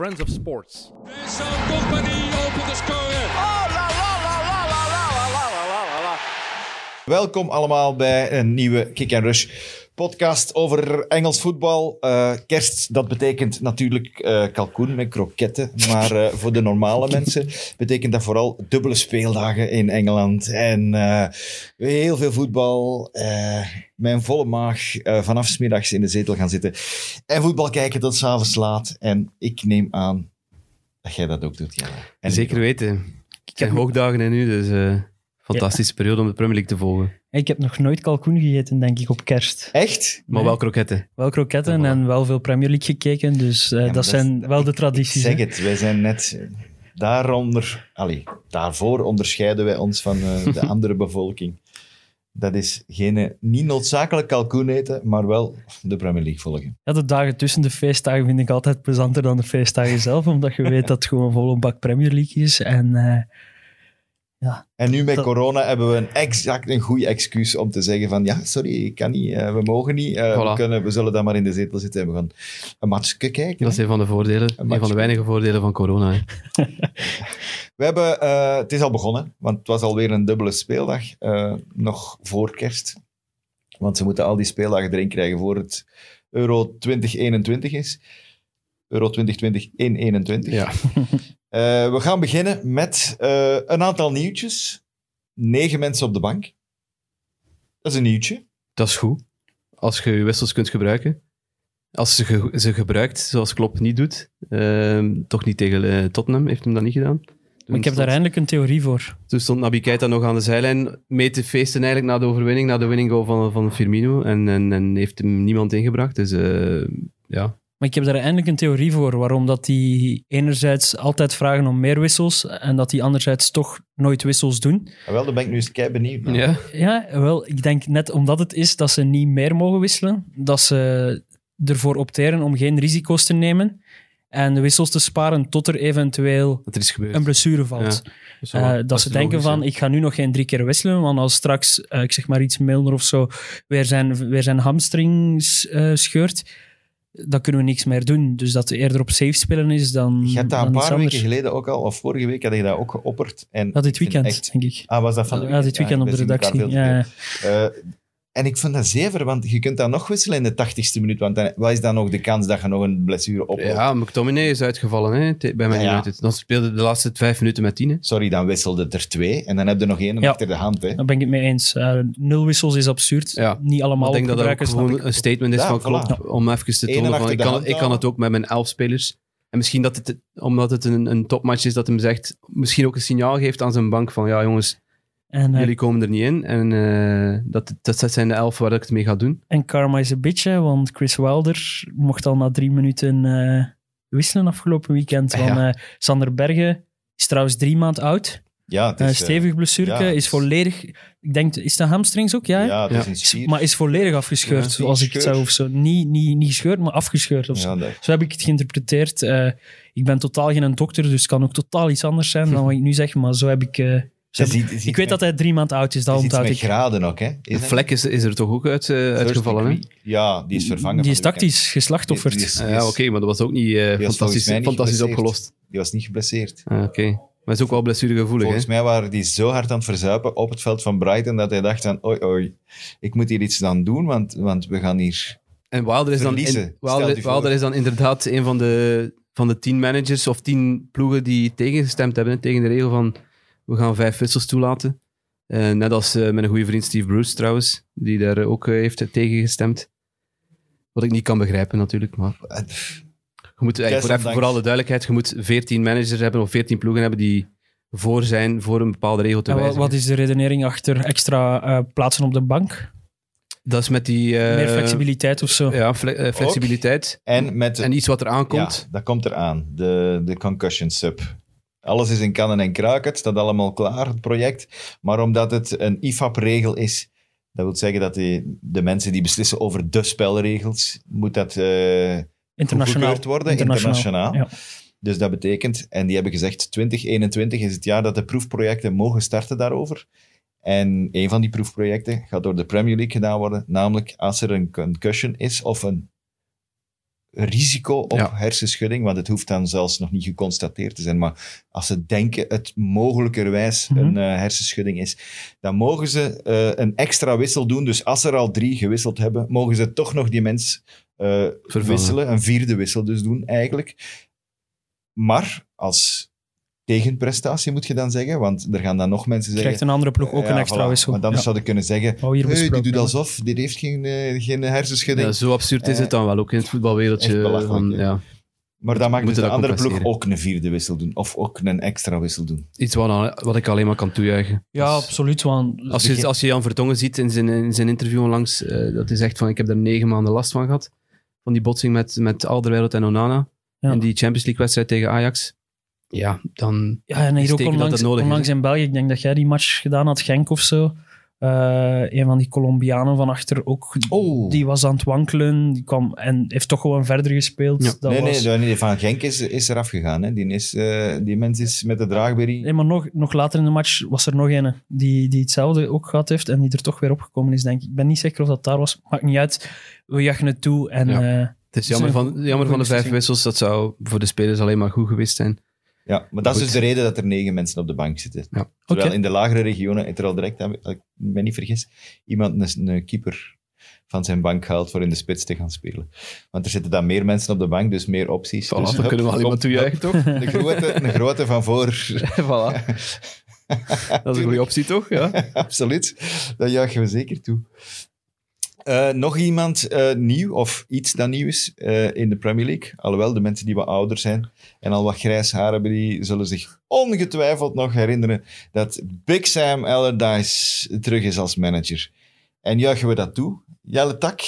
Friends of Sports. Vincent Company opent de score. Welkom allemaal bij een nieuwe Kick and Rush podcast over Engels voetbal. Eh, kerst, dat betekent natuurlijk eh, kalkoen met kroketten. Maar eh, voor de normale mensen betekent dat vooral dubbele speeldagen in Engeland. En heel veel voetbal. een volle maag vanaf 's middags in de zetel gaan zitten. En voetbal kijken tot s'avonds laat. En ik neem aan dat jij dat ook doet, Jelle. En Zeker weten. Ik heb hoogdagen en nu, dus fantastische periode om de Premier League te volgen. Ik heb nog nooit kalkoen gegeten, denk ik, op kerst. Echt? Maar wel kroketten. Wel kroketten en wel veel Premier League gekeken, dus eh, Ja, dat, zijn wel de tradities. Ik zeg hè. het, wij zijn net eh, daaronder, allee, daarvoor onderscheiden wij ons van eh, de andere bevolking. Dat is geen, niet noodzakelijk kalkoen eten, maar wel de Premier League volgen. Ja, de dagen tussen de feestdagen vind ik altijd plezanter dan de feestdagen zelf, omdat je weet dat het gewoon volle bak Premier League is. En eh, En nu met Dat- corona hebben we een exact een goed excuus om te zeggen van ja, sorry, ik kan niet, eh, we mogen niet, eh, we, kunnen, we zullen dan maar in de zetel zitten en we gaan een matchje kijken. Dat is een van de voordelen, een van match. de weinige voordelen van corona. hè. We hebben, eh, het is al begonnen, want het was alweer een dubbele speeldag, eh, nog voor kerst. Want ze moeten al die speeldagen erin krijgen voor het Euro 2021 is. Euro 2020 in 21. Ja. Eh, we gaan beginnen met eh, een aantal nieuwtjes. Negen mensen op de bank. Dat is een nieuwtje. Dat is goed. Als je je wissels kunt gebruiken. Als ze ge- ze gebruikt, zoals Klopp niet doet. Ehm, toch niet tegen eh, Tottenham, heeft hem dat niet gedaan. maar ik heb daar eindelijk een theorie voor. Toen stond Naby Keita nog aan de zijlijn mee te feesten eigenlijk na de overwinning, na de winning goal van, van Firmino. En, en, en heeft hem niemand ingebracht. Dus eh, ja, Maar ik heb daar eindelijk een theorie voor, waarom dat die enerzijds altijd vragen om meer wissels en dat die anderzijds toch nooit wissels doen. Ah, wel, daar ben ik nu eens kei benieuwd naar. ja. Ja, wel, ik denk net omdat het is dat ze niet meer mogen wisselen, dat ze ervoor opteren om geen risico's te nemen en de wissels te sparen tot er eventueel dat er is gebeurd. een blessure valt. Dus Eh, dat ze denken logisch, van, ik ga nu nog geen drie keer wisselen, want als straks, eh, ik zeg maar iets Milner of zo, weer zijn, weer zijn hamstrings eh, scheurt, dan kunnen we niks meer doen. Dus dat eerder op safe spelen is dan, Je hebt dat een paar weken geleden ook al, of vorige week had je dat ook geopperd. En Dat dit weekend, echt- denk ik. Ah, was dat van de Ja, dit weekend Ah, op de redactie. Ja. En ik vind dat zever, want je kunt dat nog wisselen in de tachtigste minuut. Want dan, wat is dan nog de kans dat je nog een blessure oploopt? Ja, McTominay is uitgevallen hè, bij Man Ja. Dan speelde de laatste vijf minuten met tien. hè. Sorry, dan wisselde er twee. En dan heb je nog één Ja. achter de hand. Hè. daar ben ik het mee eens. Eh, nul wissels is absurd. Ja. Niet allemaal ik denk dat dat gewoon ik. een statement is Ja, van voilà. Klopp om even te tonen van ik kan, ik kan het ook met mijn elf spelers. En misschien dat het, omdat het een, een topmatch is, dat hem zegt, misschien ook een signaal geeft aan zijn bank van ja jongens, En, eh, jullie komen er niet in. En eh, dat, dat, zijn de elf waar ik het mee ga doen. en karma is een beetje, want Chris Wilder mocht al na drie minuten eh, wisselen afgelopen weekend. Ja. Van, eh, Sander Bergen is trouwens drie maand oud. Ja, het is, stevig blessure, ja, is volledig... Ik denk, is dat hamstrings ook? Ja, ja, is een. Maar is volledig afgescheurd, Ja, zoals ik het zou of zo. Niet, niet, niet gescheurd, maar afgescheurd of zo. Dat- Zo heb ik het geïnterpreteerd. Eh, ik ben totaal geen dokter, dus het kan ook totaal iets anders zijn dan wat ik nu zeg. Maar zo heb ik... eh, ik, weet met- dat hij drie maanden oud is, dat is iets onthoud met ik. graden ook, hè? Is vlek is, is er toch ook uit, eh, uitgevallen. Hè? Ja, die is vervangen. Die is tactisch geslachtofferd. Die is- Ah, ja, oké, maar dat was ook niet eh, fantastisch, niet fantastisch opgelost. Die was niet geblesseerd. Ah, oké. Maar is ook wel blessuregevoelig, Volgens hè? mij waren die zo hard aan het verzuipen op het veld van Brighton dat hij dacht van oei, oei, ik moet hier iets aan doen, want, want we gaan hier... En Wilder is, dan in- Wilder, is dan inderdaad een van de, van de tien managers of tien ploegen die tegengestemd hebben. tegen de regel van we gaan vijf wissels toelaten. Eh, net als eh, mijn goede vriend Steve Bruce trouwens, die daar ook eh, heeft tegengestemd. Wat ik niet kan begrijpen natuurlijk. Maar je moet, eigenlijk voor, even, Desondanks. voor alle duidelijkheid, je moet veertien managers hebben of veertien ploegen hebben die voor zijn voor een bepaalde regel te En wat, wijzigen. wat is de redenering achter extra eh, plaatsen op de bank? Dat is met die... eh, Meer flexibiliteit of zo? Ja, fle- flexibiliteit. En met... En iets wat er aankomt. Ja, dat komt eraan. De, de concussion sub. Alles is in kannen en kruiken. Het staat allemaal klaar, het project. Maar omdat het een IFAP-regel is, dat wil zeggen dat die, de mensen die beslissen over de spelregels, moet dat Internationaal. goedgekeurd worden, internationaal. Ja. Dus dat betekent, en die hebben gezegd, 2021 is het jaar dat de proefprojecten mogen starten daarover. En een van die proefprojecten gaat door de Premier League gedaan worden, namelijk als er een concussion is of een risico op Ja. hersenschudding, want het hoeft dan zelfs nog niet geconstateerd te zijn, maar als ze denken het mogelijkerwijs Mhm. een eh, hersenschudding is, dan mogen ze eh, een extra wissel doen. Dus als er al drie gewisseld hebben, mogen ze toch nog die mens eh, Vervangen. wisselen, een vierde wissel dus doen eigenlijk. Maar als tegenprestatie moet je dan zeggen, want er gaan dan nog mensen zeggen... Krijgt een andere ploeg ook Ja, een extra voilà. wissel. Want anders Ja. zouden kunnen zeggen, hier hey, die doet alsof, die heeft geen, eh, geen hersenschudding. Ja, zo absurd is het dan wel, ook in het voetbalwereldje. Van, ja. maar dan mag dus de andere ploeg ook een vierde wissel doen. Of ook een extra wissel doen. iets wat, wat ik alleen maar kan toejuichen. Ja, Dus absoluut. Want als, je, als je Jan Vertongen ziet in zijn, in zijn interview onlangs, eh, dat is echt van, ik heb daar negen maanden last van gehad. Van die botsing met, met Alderweireld en Onana. Ja. In die Champions League wedstrijd tegen Ajax. Ja, dan... Ja, en is hier ook dat onlangs, het nodig is, onlangs hè? in België, ik denk dat jij die match gedaan had, Genk of zo. Eh, een van die Colombianen van achter ook, Oh. die was aan het wankelen die kwam, en heeft toch gewoon verder gespeeld. Ja. Dat nee, was, nee, nee, Van Genk is, is eraf gegaan. Hè. Die, is, eh, die mens is met de draagberry. Nee, maar nog, nog later in de match was er nog een die, die hetzelfde ook gehad heeft en die er toch weer opgekomen is, denk ik. Ik ben niet zeker of dat daar was. Maakt niet uit. We jagen het toe. En, Ja. eh, Het is jammer een van, jammer van de vijf wissels. Dat zou voor de spelers alleen maar goed geweest zijn. Ja, maar dat is dus de reden dat er negen mensen op de bank zitten. Ja. Terwijl in de lagere regionen heeft er al direct, als ik me niet vergis, iemand een, een keeper van zijn bank gehaald voor in de spits te gaan spelen. Want er zitten dan meer mensen op de bank, dus meer opties. Voilà, dus, dan hup, kunnen we alleen maar komt- toejuichen, toch? De grote, de grote van voor. voilà. Dat is een goede optie, toch? Ja. Absoluut. Dat juichen we zeker toe. Eh, nog iemand eh, nieuw, of iets dat nieuw is eh, in de Premier League. Alhoewel, de mensen die wat ouder zijn en al wat grijs haar hebben, die zullen zich ongetwijfeld nog herinneren dat Big Sam Allardyce terug is als manager. En juichen we dat toe? Jelle Tak,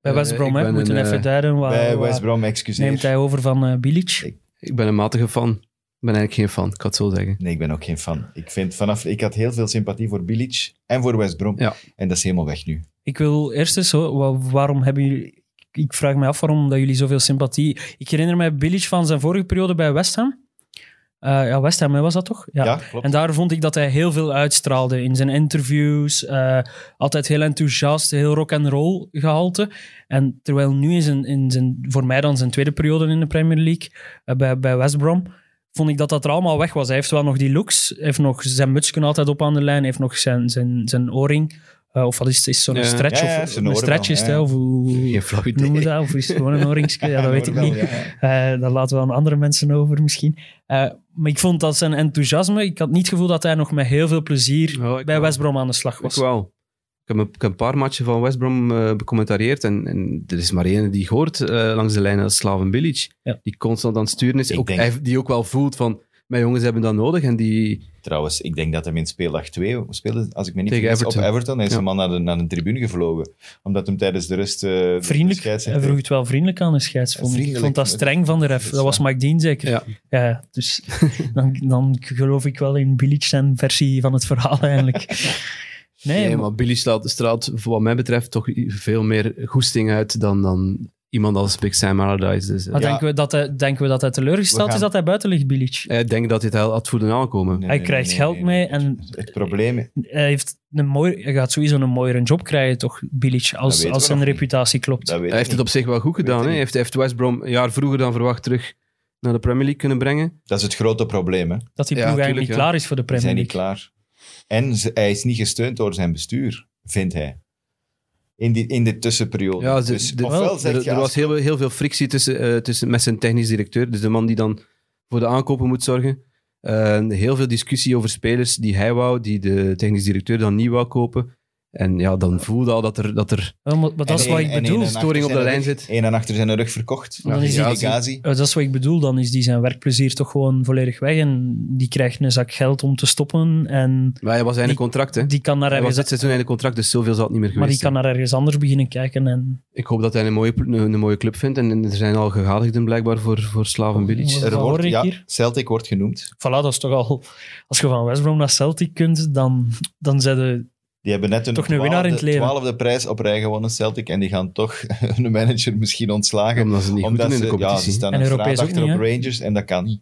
bij West Eh, Brom, ik hè, we moeten een, even eh, duiden. Waar, bij West Brom, excuseer. neemt hij over van eh Bilic? Ik ben een matige fan. Ik ben eigenlijk geen fan, ik kan het zo zeggen. Nee, ik ben ook geen fan. Ik, vind vanaf, ik had heel veel sympathie voor Bilic en voor West Brom. Ja. En dat is helemaal weg nu. Ik wil eerst eens, waarom hebben jullie... Ik vraag me af waarom dat jullie zoveel sympathie... Ik herinner mij Bilic van zijn vorige periode bij West Ham. Eh, ja, West Ham was dat toch? Ja, klopt. En daar vond ik dat hij heel veel uitstraalde in zijn interviews. eh, altijd heel enthousiast, heel rock and roll gehalte. En terwijl nu in zijn, in zijn, voor mij dan zijn tweede periode in de Premier League eh, bij, bij West Brom, vond ik dat dat er allemaal weg was. Hij heeft wel nog die looks, heeft nog zijn mutsje altijd op aan de lijn, heeft nog zijn, zijn, zijn oring. Eh, of wat is het? Is zo'n Ja. stretch? Ja, ja, of, een stretch wel, is het? Of hoe we idee. dat? Of is het gewoon een oringske? Ja, dat weet ik wel, niet. ja, ja. Eh, daar laten we aan andere mensen over misschien. Eh, maar ik vond dat zijn enthousiasme, ik had niet het gevoel dat hij nog met heel veel plezier bij wel. West Brom aan de slag was. wel. Ik heb, een, ik heb een paar matchen van West Brom eh becommentarieerd en, en er is maar één die hoort eh, langs de lijn, dat is Slaven Bilic. Ja. Die constant aan het sturen is. Ook, denk- hij- die ook wel voelt van, mijn jongens hebben dat nodig en die... Trouwens, ik denk dat hij in speeldag 2 speelde, als ik me niet Tegen vergis, Everton. op Everton. Hij is Ja. een man naar de, naar de tribune gevlogen. Omdat hem tijdens de rust... eh, de Vriendelijk, hij vroeg het wel vriendelijk aan de scheids. Vond ik. vond dat streng van de ref. dat was. Mike Dean zeker. Ja. Ja, dus dan, dan geloof ik wel in Bilic zijn versie van het verhaal eigenlijk. Nee, Nee, maar- maar Billy straalt, straalt wat mij betreft toch veel meer goesting uit dan, dan iemand als Big Sam Allardyce. Dus, maar Ja. denken, we dat hij, denken we dat hij teleurgesteld gaan- is dat hij buiten ligt, Bilic? ik denk dat hij het had voelen aankomen. Nee, Hij nee, krijgt nee, geld nee, mee nee. en Het probleem... hij, heeft een mooi, hij gaat sowieso een mooiere job krijgen, toch, Bilic, als, als zijn reputatie klopt. Dat weet Hij heeft het op zich wel goed gedaan. Hij heeft, hij heeft West Brom een jaar vroeger dan verwacht terug naar de Premier League kunnen brengen. Dat is het grote probleem. Hè. Dat die Ja, ploeg eigenlijk tuurlijk, niet ja. klaar is voor de Premier zijn niet League. klaar. En hij is niet gesteund door zijn bestuur, vindt hij. In die, in die tussenperiode. Ja, dus de- ofwel er, je er was heel, heel veel frictie tussen, eh, tussen, met zijn technisch directeur, dus de man die dan voor de aankopen moet zorgen. Eh, heel veel discussie over spelers die hij wou, die de technisch directeur dan niet wou kopen. En ja, dan voelde al dat er, dat er Ja, maar, maar dat is En wat ik bedoel. storing achter op de zijn lijn rug- zit. één en achter zijn rug verkocht. Dan is Ja, die- Gazi. Eh, Dat is wat ik bedoel. Dan is die zijn werkplezier toch gewoon volledig weg. En die krijgt een zak geld om te stoppen. En Maar hij was einde Die- contract, hè. die kan naar Hij was ergens, dit seizoen einde contract, dus zoveel zal het niet meer maar geweest die kan naar ergens anders beginnen kijken. En Ik hoop dat hij een mooie, een, een mooie club vindt. En, en er zijn al gegadigden blijkbaar voor, voor Slaven Bilic. Ja. Er wordt, ja, hier. Celtic wordt genoemd. voilà, dat is toch al... Als je van West Brom naar Celtic kunt, dan, dan zijn de... Die hebben net een Toch een winnaar in het leven. twaalfde prijs op rij gewonnen, Celtic. En die gaan toch hun manager misschien ontslagen. Omdat ze niet goed in de ze, ja, competitie. ze staan En een Europees straat achter niet, op Rangers en dat kan niet.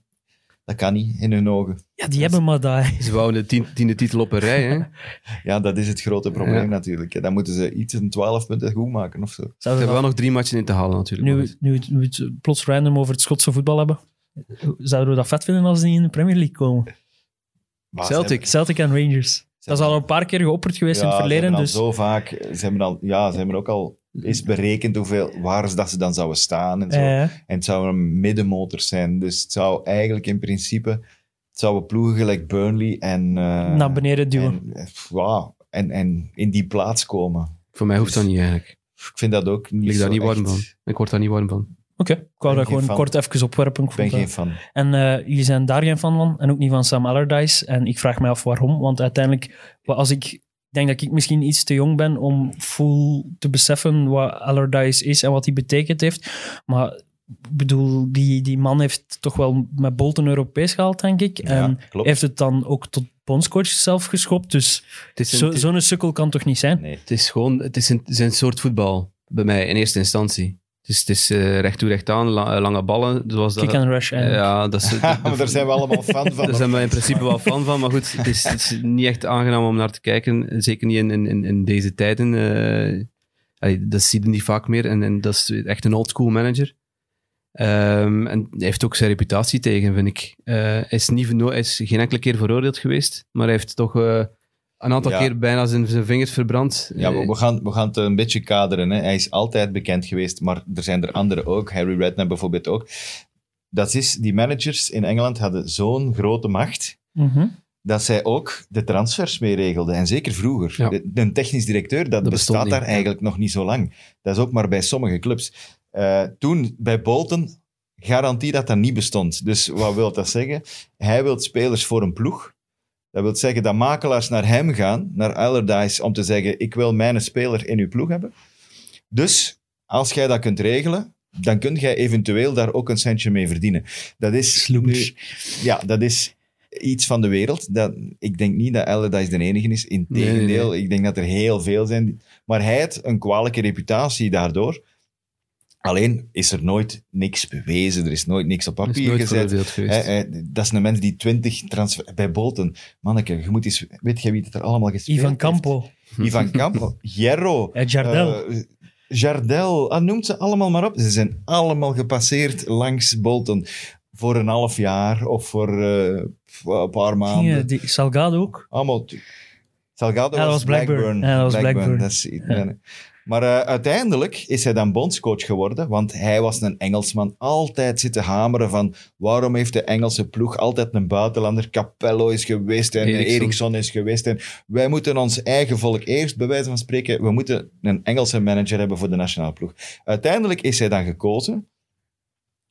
Dat kan niet in hun ogen. Ja, die hebben Madai. Ze wouden de tien- tiende titel op een rij. Hè? Ja, dat is het grote probleem Ja. natuurlijk. Dan moeten ze iets een 12 punten goed maken of zo. Ze Zouden hebben we wel nog drie matchen in te halen natuurlijk. nu, nu, we het- nu we het plots random over het Schotse voetbal hebben, zouden we dat vet vinden als die in de Premier League komen? Maar ze Celtic. Celtic en Rangers. Dat is al een paar keer geopperd geweest in het ze verleden. Dus zo vaak... Ze hebben, al, ja, ze hebben ook al eens berekend hoeveel, waar ze- dat ze dan zouden staan en zo. En het zouden middenmotors zijn. Dus het zou eigenlijk in principe... Het zouden ploegen gelijk Burnley en... eh, naar beneden duwen. En, eh, ja, en, en in die plaats komen. Voor mij hoeft dat niet eigenlijk. Ik vind dat ook Ik niet lig daar zo niet warm van. Ik word daar niet warm van. Oké, ik wou dat gewoon fan. kort even opwerpen. Ik ben geen dat- fan. En eh, jullie zijn daar geen fan van. En ook niet van Sam Allardyce. En ik vraag me af waarom. Want uiteindelijk, als ik denk dat ik misschien iets te jong ben om full te beseffen wat Allardyce is en wat hij betekend heeft. Maar ik bedoel, die, die man heeft toch wel met Bolton Europees gehaald, denk ik. Ja, en klopt. heeft het dan ook tot bondscoach zelf geschopt. Dus een, zo- zo'n sukkel kan toch niet zijn? Nee. het is gewoon het is een, het is een soort voetbal bij mij in eerste instantie. Het is, het is eh, recht toe recht aan, la- lange ballen. Zoals dat, Kick and rush. eigenlijk. ja, dat is, maar daar zijn we allemaal fan van. Daar zijn we in principe wel fan van, maar goed, het is, het is niet echt aangenaam om naar te kijken. Zeker niet in, in, in- deze tijden. eh, allee, dat zie je niet vaak meer en, en dat is echt een oldschool manager. Ehm, en hij heeft ook zijn reputatie tegen, vind ik. Eh, hij, is niet, hij is geen enkele keer veroordeeld geweest, maar hij heeft toch eh, een aantal Ja. keer bijna zijn, zijn vingers verbrand. Ja, Eh, we, we gaan, we gaan het een beetje kaderen. Hè. Hij is altijd bekend geweest, maar er zijn er anderen ook. Harry Redknapp bijvoorbeeld ook. Dat is, die managers in Engeland hadden zo'n grote macht Mhm. dat zij ook de transfers mee regelden. En zeker vroeger. Ja. De, een technisch directeur, dat, Dat bestond bestaat daar eigenlijk nog niet zo lang. Dat is ook maar bij sommige clubs. Eh, toen, bij Bolton, garantie dat dat niet bestond. Dus wat wil dat zeggen? Hij wil spelers voor een ploeg. Dat wil zeggen dat makelaars naar hem gaan, naar Allardyce, om te zeggen, ik wil mijn speler in uw ploeg hebben. Dus, als jij dat kunt regelen, dan kun jij eventueel daar ook een centje mee verdienen. Dat is, nu- ja, dat is iets van de wereld. Dat, ik denk niet dat Allardyce de enige is. Integendeel, Nee, nee, nee. ik denk dat er heel veel zijn. Maar hij heeft een kwalijke reputatie daardoor. Alleen is er nooit niks bewezen, er is nooit niks op papier nooit gezet. dat is een mens die 20 transfer... Bij Bolton, manneke, je moet eens... Weet je wie het er allemaal gespeeld Ivan heeft? Campo. Ivan Campo, Hierro, Eh, Jardel. eh, Jardel, ah, noemt ze allemaal maar op. Ze zijn allemaal gepasseerd langs Bolton voor een half jaar of voor eh, een paar maanden. Gingen die, Salgado ook. Allemaal. Salgado Ja, was was Blackburn. Blackburn. Ja, dat was Blackburn. Dat is, ja. Maar eh, uiteindelijk is hij dan bondscoach geworden, want hij was een Engelsman. Altijd zitten hameren van waarom heeft de Engelse ploeg altijd een buitenlander? Capello is geweest en Eriksson. Eriksson is geweest. En wij moeten ons eigen volk eerst, bij wijze van spreken, we moeten een Engelse manager hebben voor de nationale ploeg. Uiteindelijk is hij dan gekozen.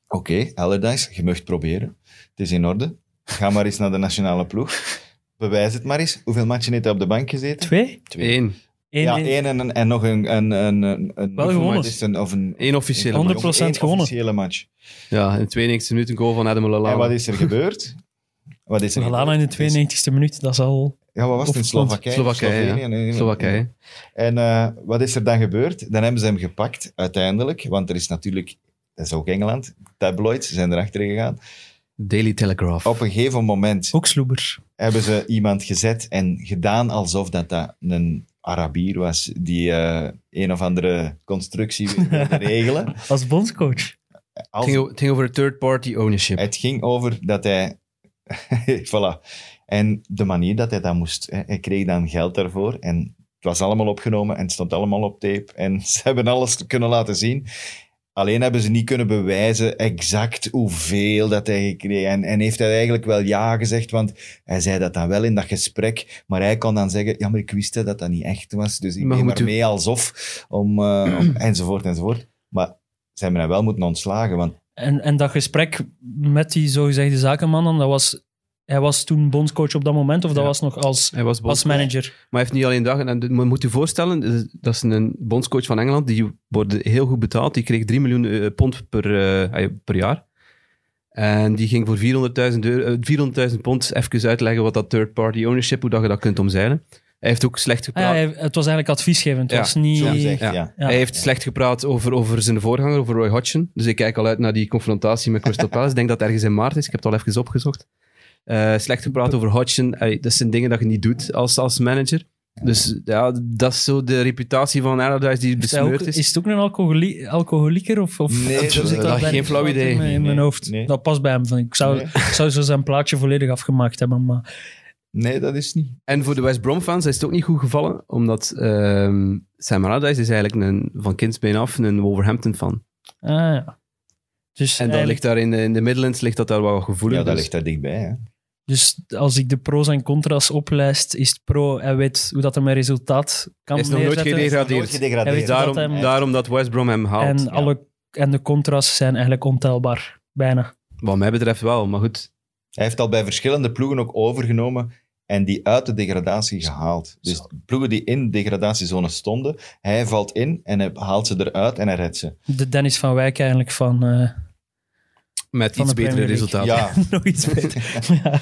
Oké, Allardyce, je mag proberen. Het is in orde. Ga maar eens naar de nationale ploeg. Bewijs het maar eens. Hoeveel matchen heeft hij op de bank gezeten? Twee? Eén. Eén, ja, één. en, en, en nog een... een, een, een, een Wel gewonnen. het? Of een, Eén officiële een- 100% match. één gewonnen. officiële match. Ja, in 92 minuten goal van Adam Lallana. En wat is er gebeurd? Wat is er Lallana in de 92e minuut, dat is al... Ja, wat was het? In Slowakije? Slowakije, Slovenië? ja. Nee, nee, Slowakije. En eh, wat is er dan gebeurd? Dan hebben ze hem gepakt, uiteindelijk. Want er is natuurlijk... Dat is ook Engeland. Tabloids zijn erachter gegaan. Daily Telegraph. Op een gegeven moment Ook sloebers. hebben ze iemand gezet en gedaan alsof dat, dat een Arabier was die eh, een of andere constructie wilde regelen. Als bondscoach. Als- Het ging, o- het ging over third-party ownership. het ging over dat hij... voilà. En de manier dat hij dat moest... hè, Hij kreeg dan geld daarvoor en het was allemaal opgenomen en het stond allemaal op tape. En ze hebben alles kunnen laten zien. Alleen hebben ze niet kunnen bewijzen exact hoeveel dat hij gekregen En, en heeft hij eigenlijk wel ja gezegd, want hij zei dat dan wel in dat gesprek. Maar hij kon dan zeggen, ja, maar ik wist dat dat niet echt was. Dus ik Maar neem maar u- mee alsof, om, eh, om- enzovoort, enzovoort. Maar ze hebben hem wel moeten ontslagen, want En, en dat gesprek met die zogezegde zakenman, dat was, hij was toen bondscoach op dat moment, of dat Ja. was nog als, Hij was als manager? Maar hij heeft niet alleen dat je moet je voorstellen, dat is- een bondscoach van Engeland. Die wordt heel goed betaald. Die kreeg 3 miljoen eh, pond per, eh, per jaar. En die ging voor 400.000 euro- eh, 400.000 pond even uitleggen wat dat third-party ownership, hoe dat je dat kunt omzeilen. Hij heeft ook slecht Ah, ja, gepraat. hij- het was eigenlijk adviesgevend. Het Ja, was niet... Ja. ja. Ja. Hij heeft slecht gepraat over, over zijn voorganger, over Roy Hodgson. Dus ik kijk al uit naar die confrontatie met Crystal Palace. Ik denk dat het ergens in maart is. Ik heb het al even opgezocht. Eh, slecht gepraat over Hodgson. Allee, dat zijn dingen dat je niet doet als, als manager. Dus ja, dat is zo de reputatie van Allardyce die Is, hij ook, besmeurd is. is. het ook een alcoholie, alcoholieker? Of, of Nee, dat zit is- dat geen flauw idee. In, mijn- in mijn Nee, hoofd. nee. Dat past bij hem. Ik Ik zou, Nee. ik zou zo zijn plaatje volledig afgemaakt hebben. Maar Nee, dat is niet. En voor de West Brom fans is het ook niet goed gevallen, omdat ehm Sam Allardyce is eigenlijk een, van kindsbeen af een Wolverhampton fan. ah, ja. Dus, En dat eigenlijk- ligt daar in de, in de Midlands ligt dat daar wel gevoelig. Ja, dat dus- ligt daar dichtbij. Hè. Dus als ik de pro's en contra's oplijst, is het pro. Hij weet hoe dat hij mijn resultaat kan Hij is nog nooit neerzetten. gedegradeerd. Nooit Hij gedegradeerd. daarom, daarom dat West Brom hem haalt. En, ja. alle, en de contra's zijn eigenlijk ontelbaar. Bijna. Wat mij betreft wel, maar goed. Hij heeft al bij verschillende ploegen ook overgenomen en die uit de degradatie gehaald. Dus ploegen die in de degradatiezone stonden, hij valt in en hij haalt ze eruit en hij redt ze. De Dennis van Wijk eigenlijk van... eh, Met Van iets betere resultaten. Ja, nog iets beter. ja,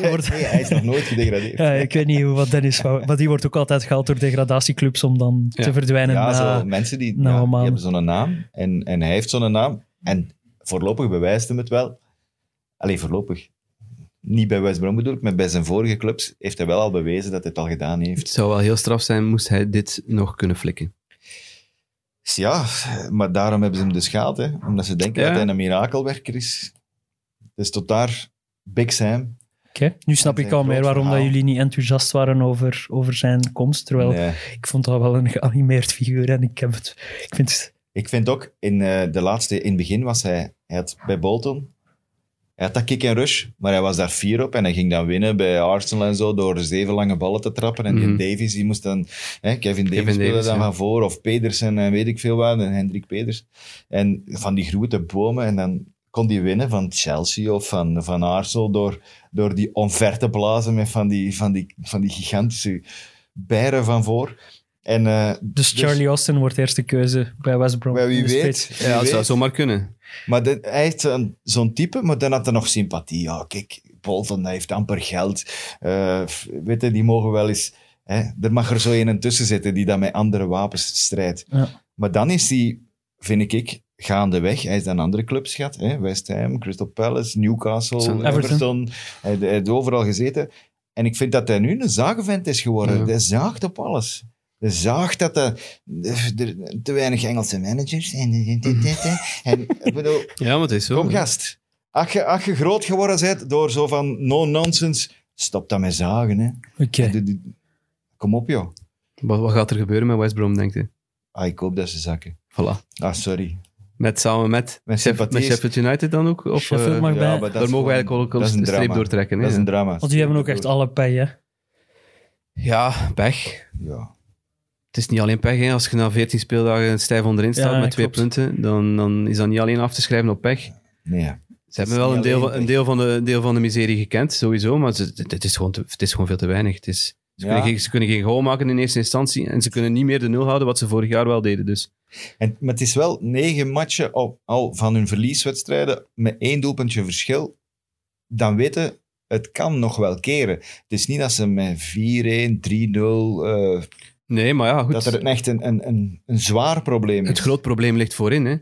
die wordt- nee, hij is nog nooit gedegradeerd. ja, ik weet niet hoe wat Dennis van... Maar die wordt ook altijd gehaald door degradatieclubs om dan Ja. te verdwijnen. Ja, na- zo, mensen die, na ja, een die hebben zo'n naam en, en hij heeft zo'n naam. En voorlopig bewijst hem het wel. Alleen voorlopig. Niet bij West Brom bedoel ik, maar bij zijn vorige clubs heeft hij wel al bewezen dat hij het al gedaan heeft. Het zou wel heel straf zijn, moest hij dit nog kunnen flikken. Ja, maar daarom hebben ze hem dus gehaald. Hè? Omdat ze denken Ja. dat hij een mirakelwerker is. Dus tot daar, Big Sam. Oké, Nu snap ik al meer waarom dat jullie niet enthousiast waren over, over zijn komst. Terwijl Nee. ik vond dat wel een geanimeerd figuur. En ik, heb het, ik vind het... Ik vind ook, in eh, de laatste, in het begin was hij, hij had bij Bolton, hij had dat kick en rush, maar hij was daar fier op en hij ging dan winnen bij Arsenal en zo door zeven lange ballen te trappen. En Mhm. die Davies, die moest dan, hè, Kevin Davies Kevin speelde Davies, dan ja. van voor, of Pedersen en weet ik veel wat, en Hendrik Peders. En van die grote bomen en dan kon die winnen van Chelsea of van, van Arsenal door, door die omver te blazen met van die, van die, van die gigantische bijren van voor. En, eh, Dus Charlie Austin wordt eerste keuze bij West Brom. bij wie weet, wie Ja, dat zou zomaar kunnen. Maar de- hij heeft zo'n zo'n type, maar dan had hij nog sympathie. Ja, kijk, Bolton hij heeft amper geld. Eh, f- weet je, die mogen wel eens... Hè, er mag er zo een tussen zitten die dan met andere wapens strijdt. Ja. Maar dan is hij, vind ik, gaandeweg. Hij is dan andere clubs gehad. Hè? West Ham, Crystal Palace, Newcastle, Everton. Everton. Hij, hij heeft overal gezeten. En ik vind dat hij nu een zagenvent is geworden. Ja. Hij zaagt op alles. Zaagt dat er, er te weinig Engelse managers en... en ik bedoel, Ja, maar het is zo. Kom gast. Als je, als je groot geworden bent door zo van no-nonsense, stop dat met zagen. Hè. Doe- Kom op, joh. Wat, wat gaat er gebeuren met West Brom, denk je? Ah, ik hoop dat ze zakken. Voilà. Ah, sorry. Met, samen met, Met Sheff- sympathie met Sheffield United dan ook? Of, Sheffield eh, mag bij. maar dat daar mogen we eigenlijk ook een een streep drama. doortrekken. hè? Dat is een drama. Want die hebben ook echt alle pij, hè. Ja, pech. Ja. Het is niet alleen pech. Hè. Als je na 14 speeldagen stijf onderin staat Ja, met twee klopt. punten, dan, dan is dat niet alleen af te schrijven op pech. Nee. Ze hebben wel een deel, van- een, deel van de, deel van de miserie gekend, sowieso, maar ze, het, het is gewoon te- het is gewoon veel te weinig. Het is, ze, Ja. kunnen geen, ze kunnen geen goal maken in eerste instantie en ze kunnen niet meer de nul houden wat ze vorig jaar wel deden. Dus. En, maar het is wel negen matchen al, al van hun verlieswedstrijden met één doelpuntje verschil. Dan weten, het kan nog wel keren. Het is niet dat ze met 4-1, 3-0, eh, Nee, maar ja, goed. dat er echt een, een, een, een zwaar probleem is. Het groot probleem ligt voorin. Hè.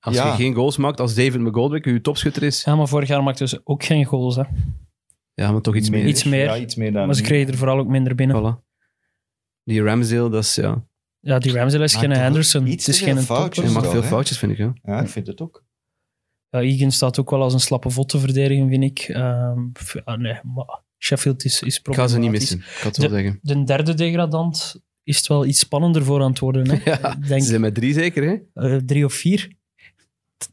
Als Ja. je geen goals maakt, als David McGoldrick uw topschutter is, Ja, maar vorig jaar maakten ze ook geen goals, hè. ja, maar toch iets meer. Iets meer. Ja, iets meer dan Maar ze kregen er vooral ook minder binnen. Voilà. Die Ramsdale, dat is, ja, Ja, die Ramsdale is Maar geen Henderson. iets Het is geen foutjes. hij maakt veel foutjes, vind ik. Ja. Ja, ik vind het ook. Ja, Egan staat ook wel als een slappe vod te verdedigen, vind ik. Ehm, ja, nee, maar Sheffield is, is Ik ga ze niet problematisch. missen, ik kan het wel zeggen. De derde degradant is het wel iets spannender voor aan het worden. Hè? Ja, denk Ze zijn met drie zeker, hè? eh, drie of vier.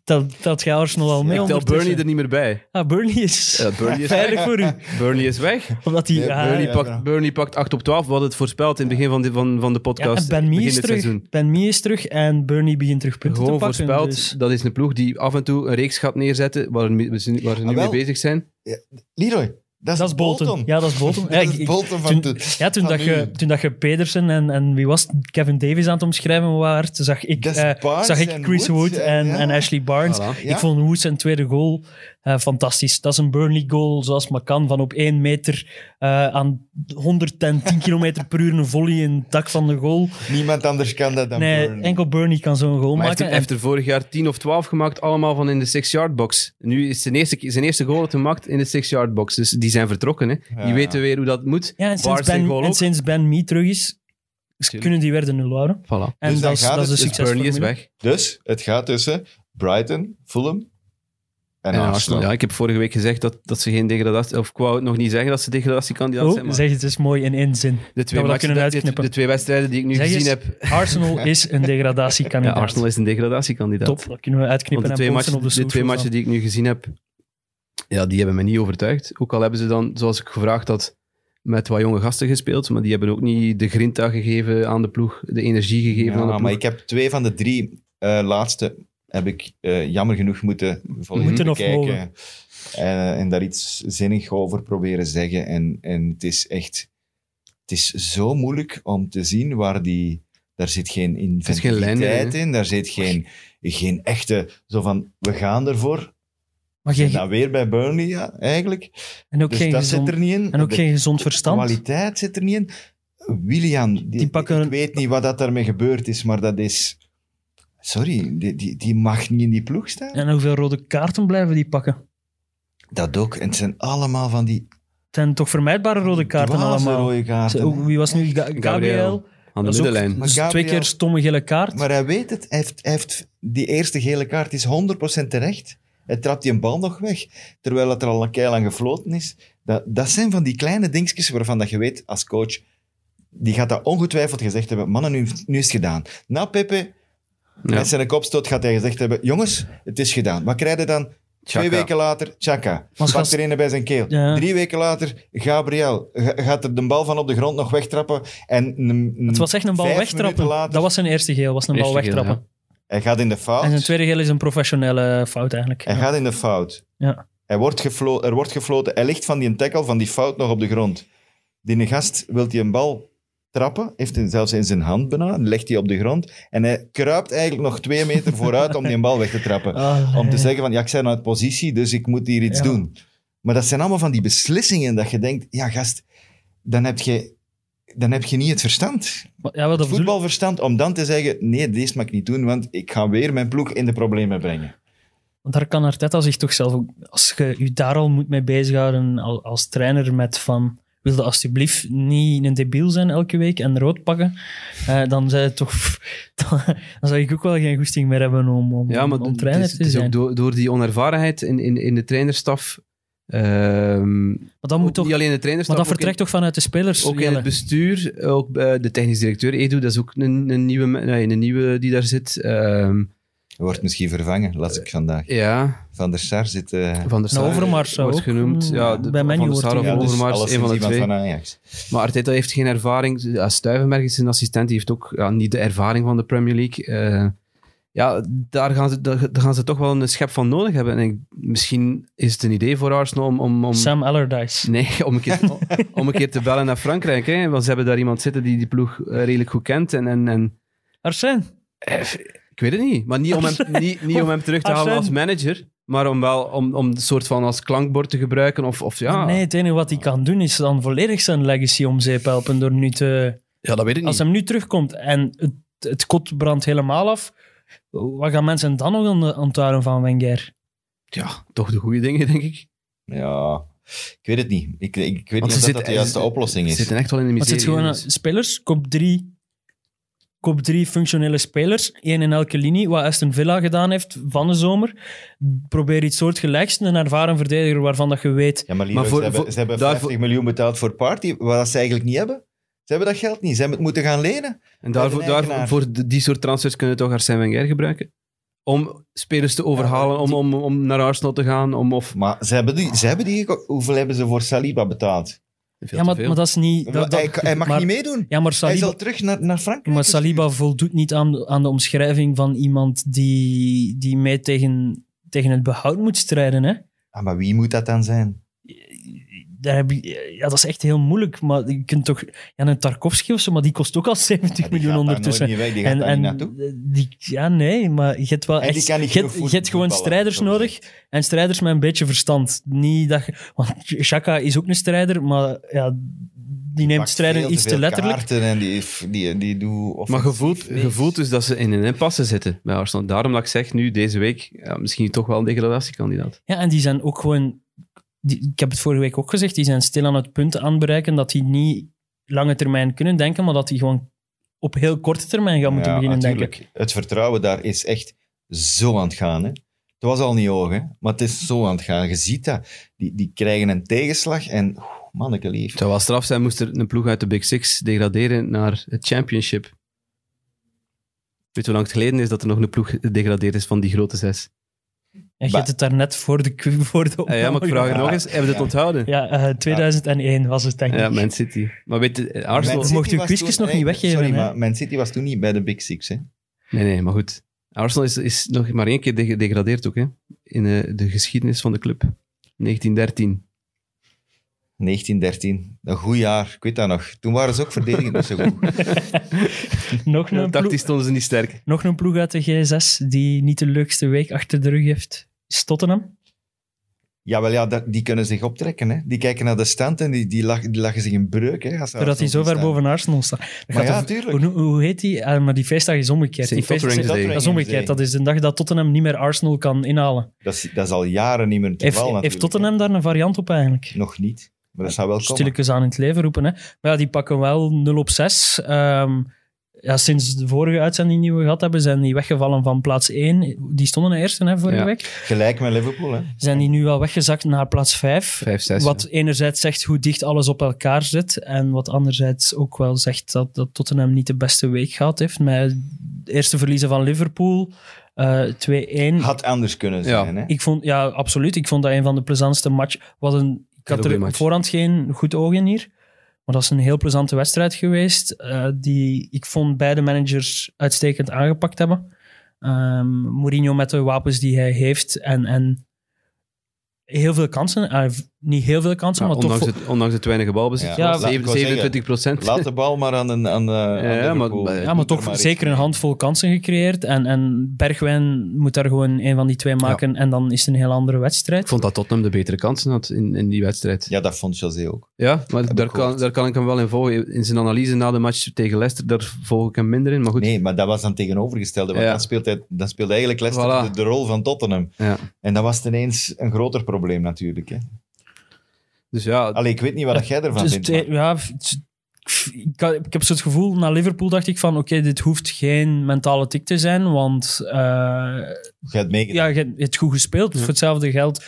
Dat telt jij Arsenal al mee ik tel. Burnley er niet meer bij. Ah, Burnley is Ja, Burnley is veilig voor u. Burnley is weg. Omdat hij... Nee, Burnley ja, pakt, ja. Burnley pakt 8 op 12. We hadden het voorspeld in het begin van de, van, van de podcast. en Ben Mee begin is terug. seizoen. Ben Mee is terug en Burnley begint terug punten Gewoon te pakken. voorspeld. dus- Dat is een ploeg die af en toe een reeks gaat neerzetten waar, we- waar ze nu Ah, mee wel. bezig zijn. Leroy, Dat Dat is Bolton. Ja, dat is Bolton. Ja, dat is Bolton van toen, ja, toen, van dat je, toen dat je Pedersen en, en wie was het, Kevin Davis aan het omschrijven waard, zag ik, eh, zag ik Chris Wood Wood en- en, ja. en Ashley Barnes. Voilà. Ja. Ik vond Wood zijn tweede goal eh, fantastisch. Dat is een Burnley goal zoals maar kan, van op één meter eh, aan 110 kilometer per uur een volley in het dak van de goal. Niemand anders kan dat dan Nee, Burnley. enkel Burnley kan zo'n goal Maar hij heeft, maken. hij heeft er vorig jaar 10 of 12 gemaakt, allemaal van in de 6-yard box. Nu is zijn eerste, zijn eerste goal dat hij maakt in de 6-yard box. Dus die zijn vertrokken. Hè. Ja. Die weten weer hoe dat moet. ja, en sinds, zijn ben, en sinds Ben Mee terug is, kunnen die weer de nul houden. Voilà. En Dus dan dat, is, dat een dus succes. Burnley is weg. Dus het gaat tussen Brighton, Fulham en, En Arsenal. Arsenal. Ja, ik heb vorige week gezegd dat, dat ze geen degradatie... Of ik wou het nog niet zeggen dat ze degradatiekandidaat zijn. Oh, Maar zeg het eens mooi in één zin. de, twee dat we dat matchen, kunnen de, de, uitknippen. de twee wedstrijden die ik nu Zeg gezien eens, heb... Arsenal is een Ja, degradatiekandidaat. Arsenal is een degradatiekandidaat. Top, dat kunnen we uitknippen Want de en twee, posten matchen, op de de twee matchen die ik nu gezien heb, ja, die hebben me niet overtuigd. Ook al hebben ze dan, zoals ik gevraagd had, met wat jonge gasten gespeeld, maar die hebben ook niet de grinta gegeven aan de ploeg, de energie gegeven aan de Ja, ploeg. maar ik heb twee van de drie eh, laatste heb ik eh, jammer genoeg moeten volledig Moeten of bekijken. mogen? En, en daar iets zinnig over proberen zeggen. En, en het is echt... Het is zo moeilijk om te zien waar die... Daar zit geen is geen lijn inventiviteit in. Daar zit geen, geen echte... Zo van, we gaan ervoor. Maar En geen, dan weer bij Burnley, ja, eigenlijk. en ook, Dus geen, dat gezond, zit er niet in. en ook De geen gezond verstand. kwaliteit zit er niet in. William, die, Die pakken ik weet niet wat dat daarmee gebeurd is, maar dat is... Sorry, die, die, die mag niet in die ploeg staan. En hoeveel rode kaarten blijven die pakken? Dat ook. En het zijn allemaal van die Het zijn toch vermijdbare rode kaarten allemaal. rode kaarten. Zo, Wie was nu? Ga- Gabriel? Gabriel. Aan de Dat is ook- middenlijn. Dus twee keer stomme gele kaart. Maar hij weet het. Hij heeft, hij heeft, die eerste gele kaart is 100% terecht. Hij trapt die een bal nog weg, terwijl het er al een keil aan gefloten is. Dat, dat zijn van die kleine dingetjes waarvan dat je weet als coach, die gaat dat ongetwijfeld gezegd hebben, mannen, nu, nu is het gedaan. Na Pepe, Ja. met zijn kopstoot, gaat hij gezegd hebben, jongens, het is gedaan. Wat krijg je dan? Twee weken later, Chaka. Pakt er een bij zijn keel. Ja. Drie weken later, Gabriel. Ga- Gaat er de bal van op de grond nog wegtrappen. En een, een Het was echt een bal wegtrappen. Later, Dat was zijn eerste geel, was een bal geel, wegtrappen. Hij gaat in de fout. En zijn tweede geel is een professionele fout eigenlijk. Hij Ja. gaat in de fout. Ja. Hij wordt geflo- er wordt gefloten. Hij ligt van die tackle, van die fout nog op de grond. Die gast wil die een bal trappen, heeft hem zelfs in zijn hand bijna, legt die op de grond en hij kruipt eigenlijk nog twee meter vooruit om die bal weg te trappen. Ah, Om te zeggen van, ja, ik ben uit positie, dus ik moet hier iets Ja. doen. Maar dat zijn allemaal van die beslissingen dat je denkt, ja gast, dan heb je, dan heb je niet het verstand. Ja, wel, dat bedoel- Voetbalverstand om dan te zeggen, nee, deze mag ik niet doen, want ik ga weer mijn ploeg in de problemen brengen. Want daar kan Arteta zich toch zelf ook... Als je je daar al moet mee bezighouden al- als trainer met van... Wilde alsjeblieft niet een debiel zijn elke week en rood pakken, eh, dan, zou je toch, dan, dan zou ik ook wel geen goesting meer hebben om, om, Ja, maar om het trainer is, te het is zijn. ook door, door die onervarenheid in, in, in de trainerstaf. Ehm, maar dat, moet ook toch, niet alleen de trainerstaf. maar dat ook in- vertrekt toch vanuit de spelers? Ook in het bestuur, ook eh, de technisch directeur Edu, dat is ook een, een, nieuwe, nee, een nieuwe die daar zit. Ehm, Wordt misschien vervangen, las ik vandaag. ja, Van der Sar zit... eh, Van der Sar Overmars zou wordt ook, genoemd. mm, Ja, de- bij Menu Van der wordt Sar hij of dus Overmars, een van de twee. van Ajax. Maar Arteta heeft geen ervaring. Ja, Stuyvenberg is zijn assistent, die heeft ook ja, niet de ervaring van de Premier League. Eh, ja, daar gaan, ze, daar, daar gaan ze toch wel een schep van nodig hebben. En ik, misschien is het een idee voor Arsenal om... om, om Sam Allardyce. Nee, om een, keer, om een keer te bellen naar Frankrijk. Hè? Want ze hebben daar iemand zitten die die ploeg eh, redelijk goed kent. En, en, en Arsène. eh, ik weet het niet. Maar niet om hem, niet, niet om hem terug te halen als manager. Maar om wel om, om een soort van als klankbord te gebruiken. Of, of ja. Nee, het enige wat hij kan doen is dan volledig zijn legacy om zeep helpen door nu te... ja, dat weet ik Als niet. hem nu terugkomt en het, het kot brandt helemaal af, wat gaan mensen dan nog aan onthouden van Wenger? Ja, toch de goede dingen, denk ik. Ja, ik weet het niet. Ik, ik, ik weet Want niet ze of dat, dat de juiste ze- oplossing Ze is. zitten echt wel in de Het miserie. zit gewoon dus- spelers, koop drie, koop drie functionele spelers, één in elke linie, wat Aston Villa gedaan heeft van de zomer. Probeer iets soortgelijks, een ervaren verdediger waarvan dat je weet... Ja, maar, Leroy, Maar voor- ze hebben, voor- ze hebben daarvoor- 50 miljoen betaald voor Party, wat ze eigenlijk niet hebben. Ze hebben dat geld niet. Ze hebben het moeten gaan lenen. En daarvoor, daarvoor voor die soort transfers kunnen toch Arsène Wenger gebruiken? Om spelers te overhalen, om, om, om naar Arsenal te gaan. Om, of, Maar ze hebben die, ze hebben die hoeveel hebben ze voor Saliba betaald? Veel Ja, maar, maar dat is niet... Dat, dat- hij, hij mag maar- niet meedoen. Ja, maar Hij Saliba, zal terug naar, naar Frankrijk. Maar Saliba voldoet niet aan de, aan de omschrijving van iemand die, die mee tegen, tegen het behoud moet strijden. Hè? Ah, maar wie moet dat dan zijn? Daar heb je, ja, dat is echt heel moeilijk. Maar je kunt toch... Ja, een Tarkovsky of zo, maar die kost ook al 70 Ja, die miljoen gaat daar ondertussen. nooit niet weg, die gaat en, daar en niet naartoe. die, ja, nee, maar je hebt wel En echt... je, hebt, gewoon strijders nodig. En strijders met een beetje verstand. Niet dat want Xhaka is ook een strijder, maar ja, die neemt strijden veel iets te letterlijk. kaarten En die, die, die doet Maar gevoeld, gevoeld dus dat ze in een impasse zitten bij Arsenal. Daarom dat ik zeg nu, deze week, ja, misschien toch wel een degradatiekandidaat. Ja, en die zijn ook gewoon... Die, ik heb het vorige week ook gezegd, die zijn stil aan het punt aan het bereiken dat die niet lange termijn kunnen denken, maar dat die gewoon op heel korte termijn gaan moeten Ja, beginnen natuurlijk. denken. Het vertrouwen daar is echt zo aan het gaan. Hè? Het was al niet hoog, hè? maar het is zo aan het gaan. Je ziet dat. Die, die krijgen een tegenslag en manneke lief. Het zou wel straf zijn, moest er een ploeg uit de Big Six degraderen naar het championship. Weet je hoe lang het geleden is dat er nog een ploeg gedegradeerd is van die grote zes? En je hebt het daar net voor de, voor de Ah, ja, maar ik vraag het Ja, nog eens, hebben we het ja. onthouden? Ja, eh, 2001 was het, denk ik. Ja, Man City. Maar weet je, eh, Arsenal... Man- mocht uw was quizjes nog niet weggeven, Sorry, hè? maar Man City was toen niet bij de Big Six. Hè? Nee, nee, maar goed. Arsenal is, is nog maar één keer gedegradeerd ook, hè. In eh, de geschiedenis van de club. 1913. 1913. Een goed jaar, ik weet dat nog. Toen waren ze ook verdedigend niet zo goed. nog, een tactisch ploeg, stonden ze niet sterk. nog een ploeg uit de G6 die niet de leukste week achter de rug heeft. Is Tottenham. Ja, wel ja, dat, die kunnen zich optrekken. Hè? Die kijken naar de stand en die, die, lachen zich in breuk. Hè, als Doordat hij zo Arsenal ver boven Arsenal staat. Maar ja, tuurlijk. Hoe, hoe heet die? Ah, maar die feestdag is omgekeerd. Die feestdag- dat is omgekeerd. Dat is de dag dat Tottenham niet meer Arsenal kan inhalen. Dat is, dat is al jaren niet meer het Heeft, geval heeft Tottenham daar een variant op eigenlijk? Nog niet, maar dat zou wel komen. Stilletjes aan in het leven roepen. Hè. Maar ja, die pakken wel 0 op 6. Ehm, ja, sinds de vorige uitzending die we gehad hebben, zijn die weggevallen van plaats 1. Die stonden de eerste hè, vorige Ja. week. Gelijk met Liverpool. Hè? Zijn die nu wel weggezakt naar plaats 5. 5, 6. Wat enerzijds zegt hoe dicht alles op elkaar zit. En wat anderzijds ook wel zegt dat, dat Tottenham niet de beste week gehad heeft. Met de eerste verliezen van Liverpool. eh 2-1. Had anders kunnen Ja. zijn. Hè? Ik vond, ja, absoluut. Ik vond dat een van de plezantste match. Was een, ik had er voorhand geen goed oog in hier. Maar dat is een heel plezante wedstrijd geweest. eh, die ik vond beide managers uitstekend aangepakt hebben. Ehm, Mourinho met de wapens die hij heeft. En, en heel veel kansen. Niet heel veel kansen, Ja, maar toch... ondanks, voor- het, ondanks het weinig balbezit. Ja, Ja, laat- ik Zeven- wou 27 procent. Laat de bal maar aan, een, aan, de, aan Ja, maar- ja, maar toch er zeker een handvol kansen gecreëerd. En, en Bergwijn moet daar gewoon een van die twee maken. En dan is het een heel andere wedstrijd. Ik vond dat Tottenham de betere kansen had in, in die wedstrijd. Ja, dat vond José ook. Ja, maar daar kan, daar kan ik hem wel in volgen. In zijn analyse na de match tegen Leicester, daar volg ik hem minder in. Maar goed, Nee, maar dat was dan tegenovergestelde. Want Ja. dan, speelt hij, dan speelde eigenlijk Leicester Voilà. de, de rol van Tottenham. ja. En dat was ineens een groter probleem natuurlijk. Hè? Dus ja, Allee, ik weet niet wat jij ervan Dus vindt. maar- ja, het- ik, had- ik heb zo het gevoel, na Liverpool dacht ik van, oké, dit hoeft geen mentale tik te zijn, want eh, Jij hebt meegedaan. ja, je hebt het goed gespeeld. Voor hetzelfde geld,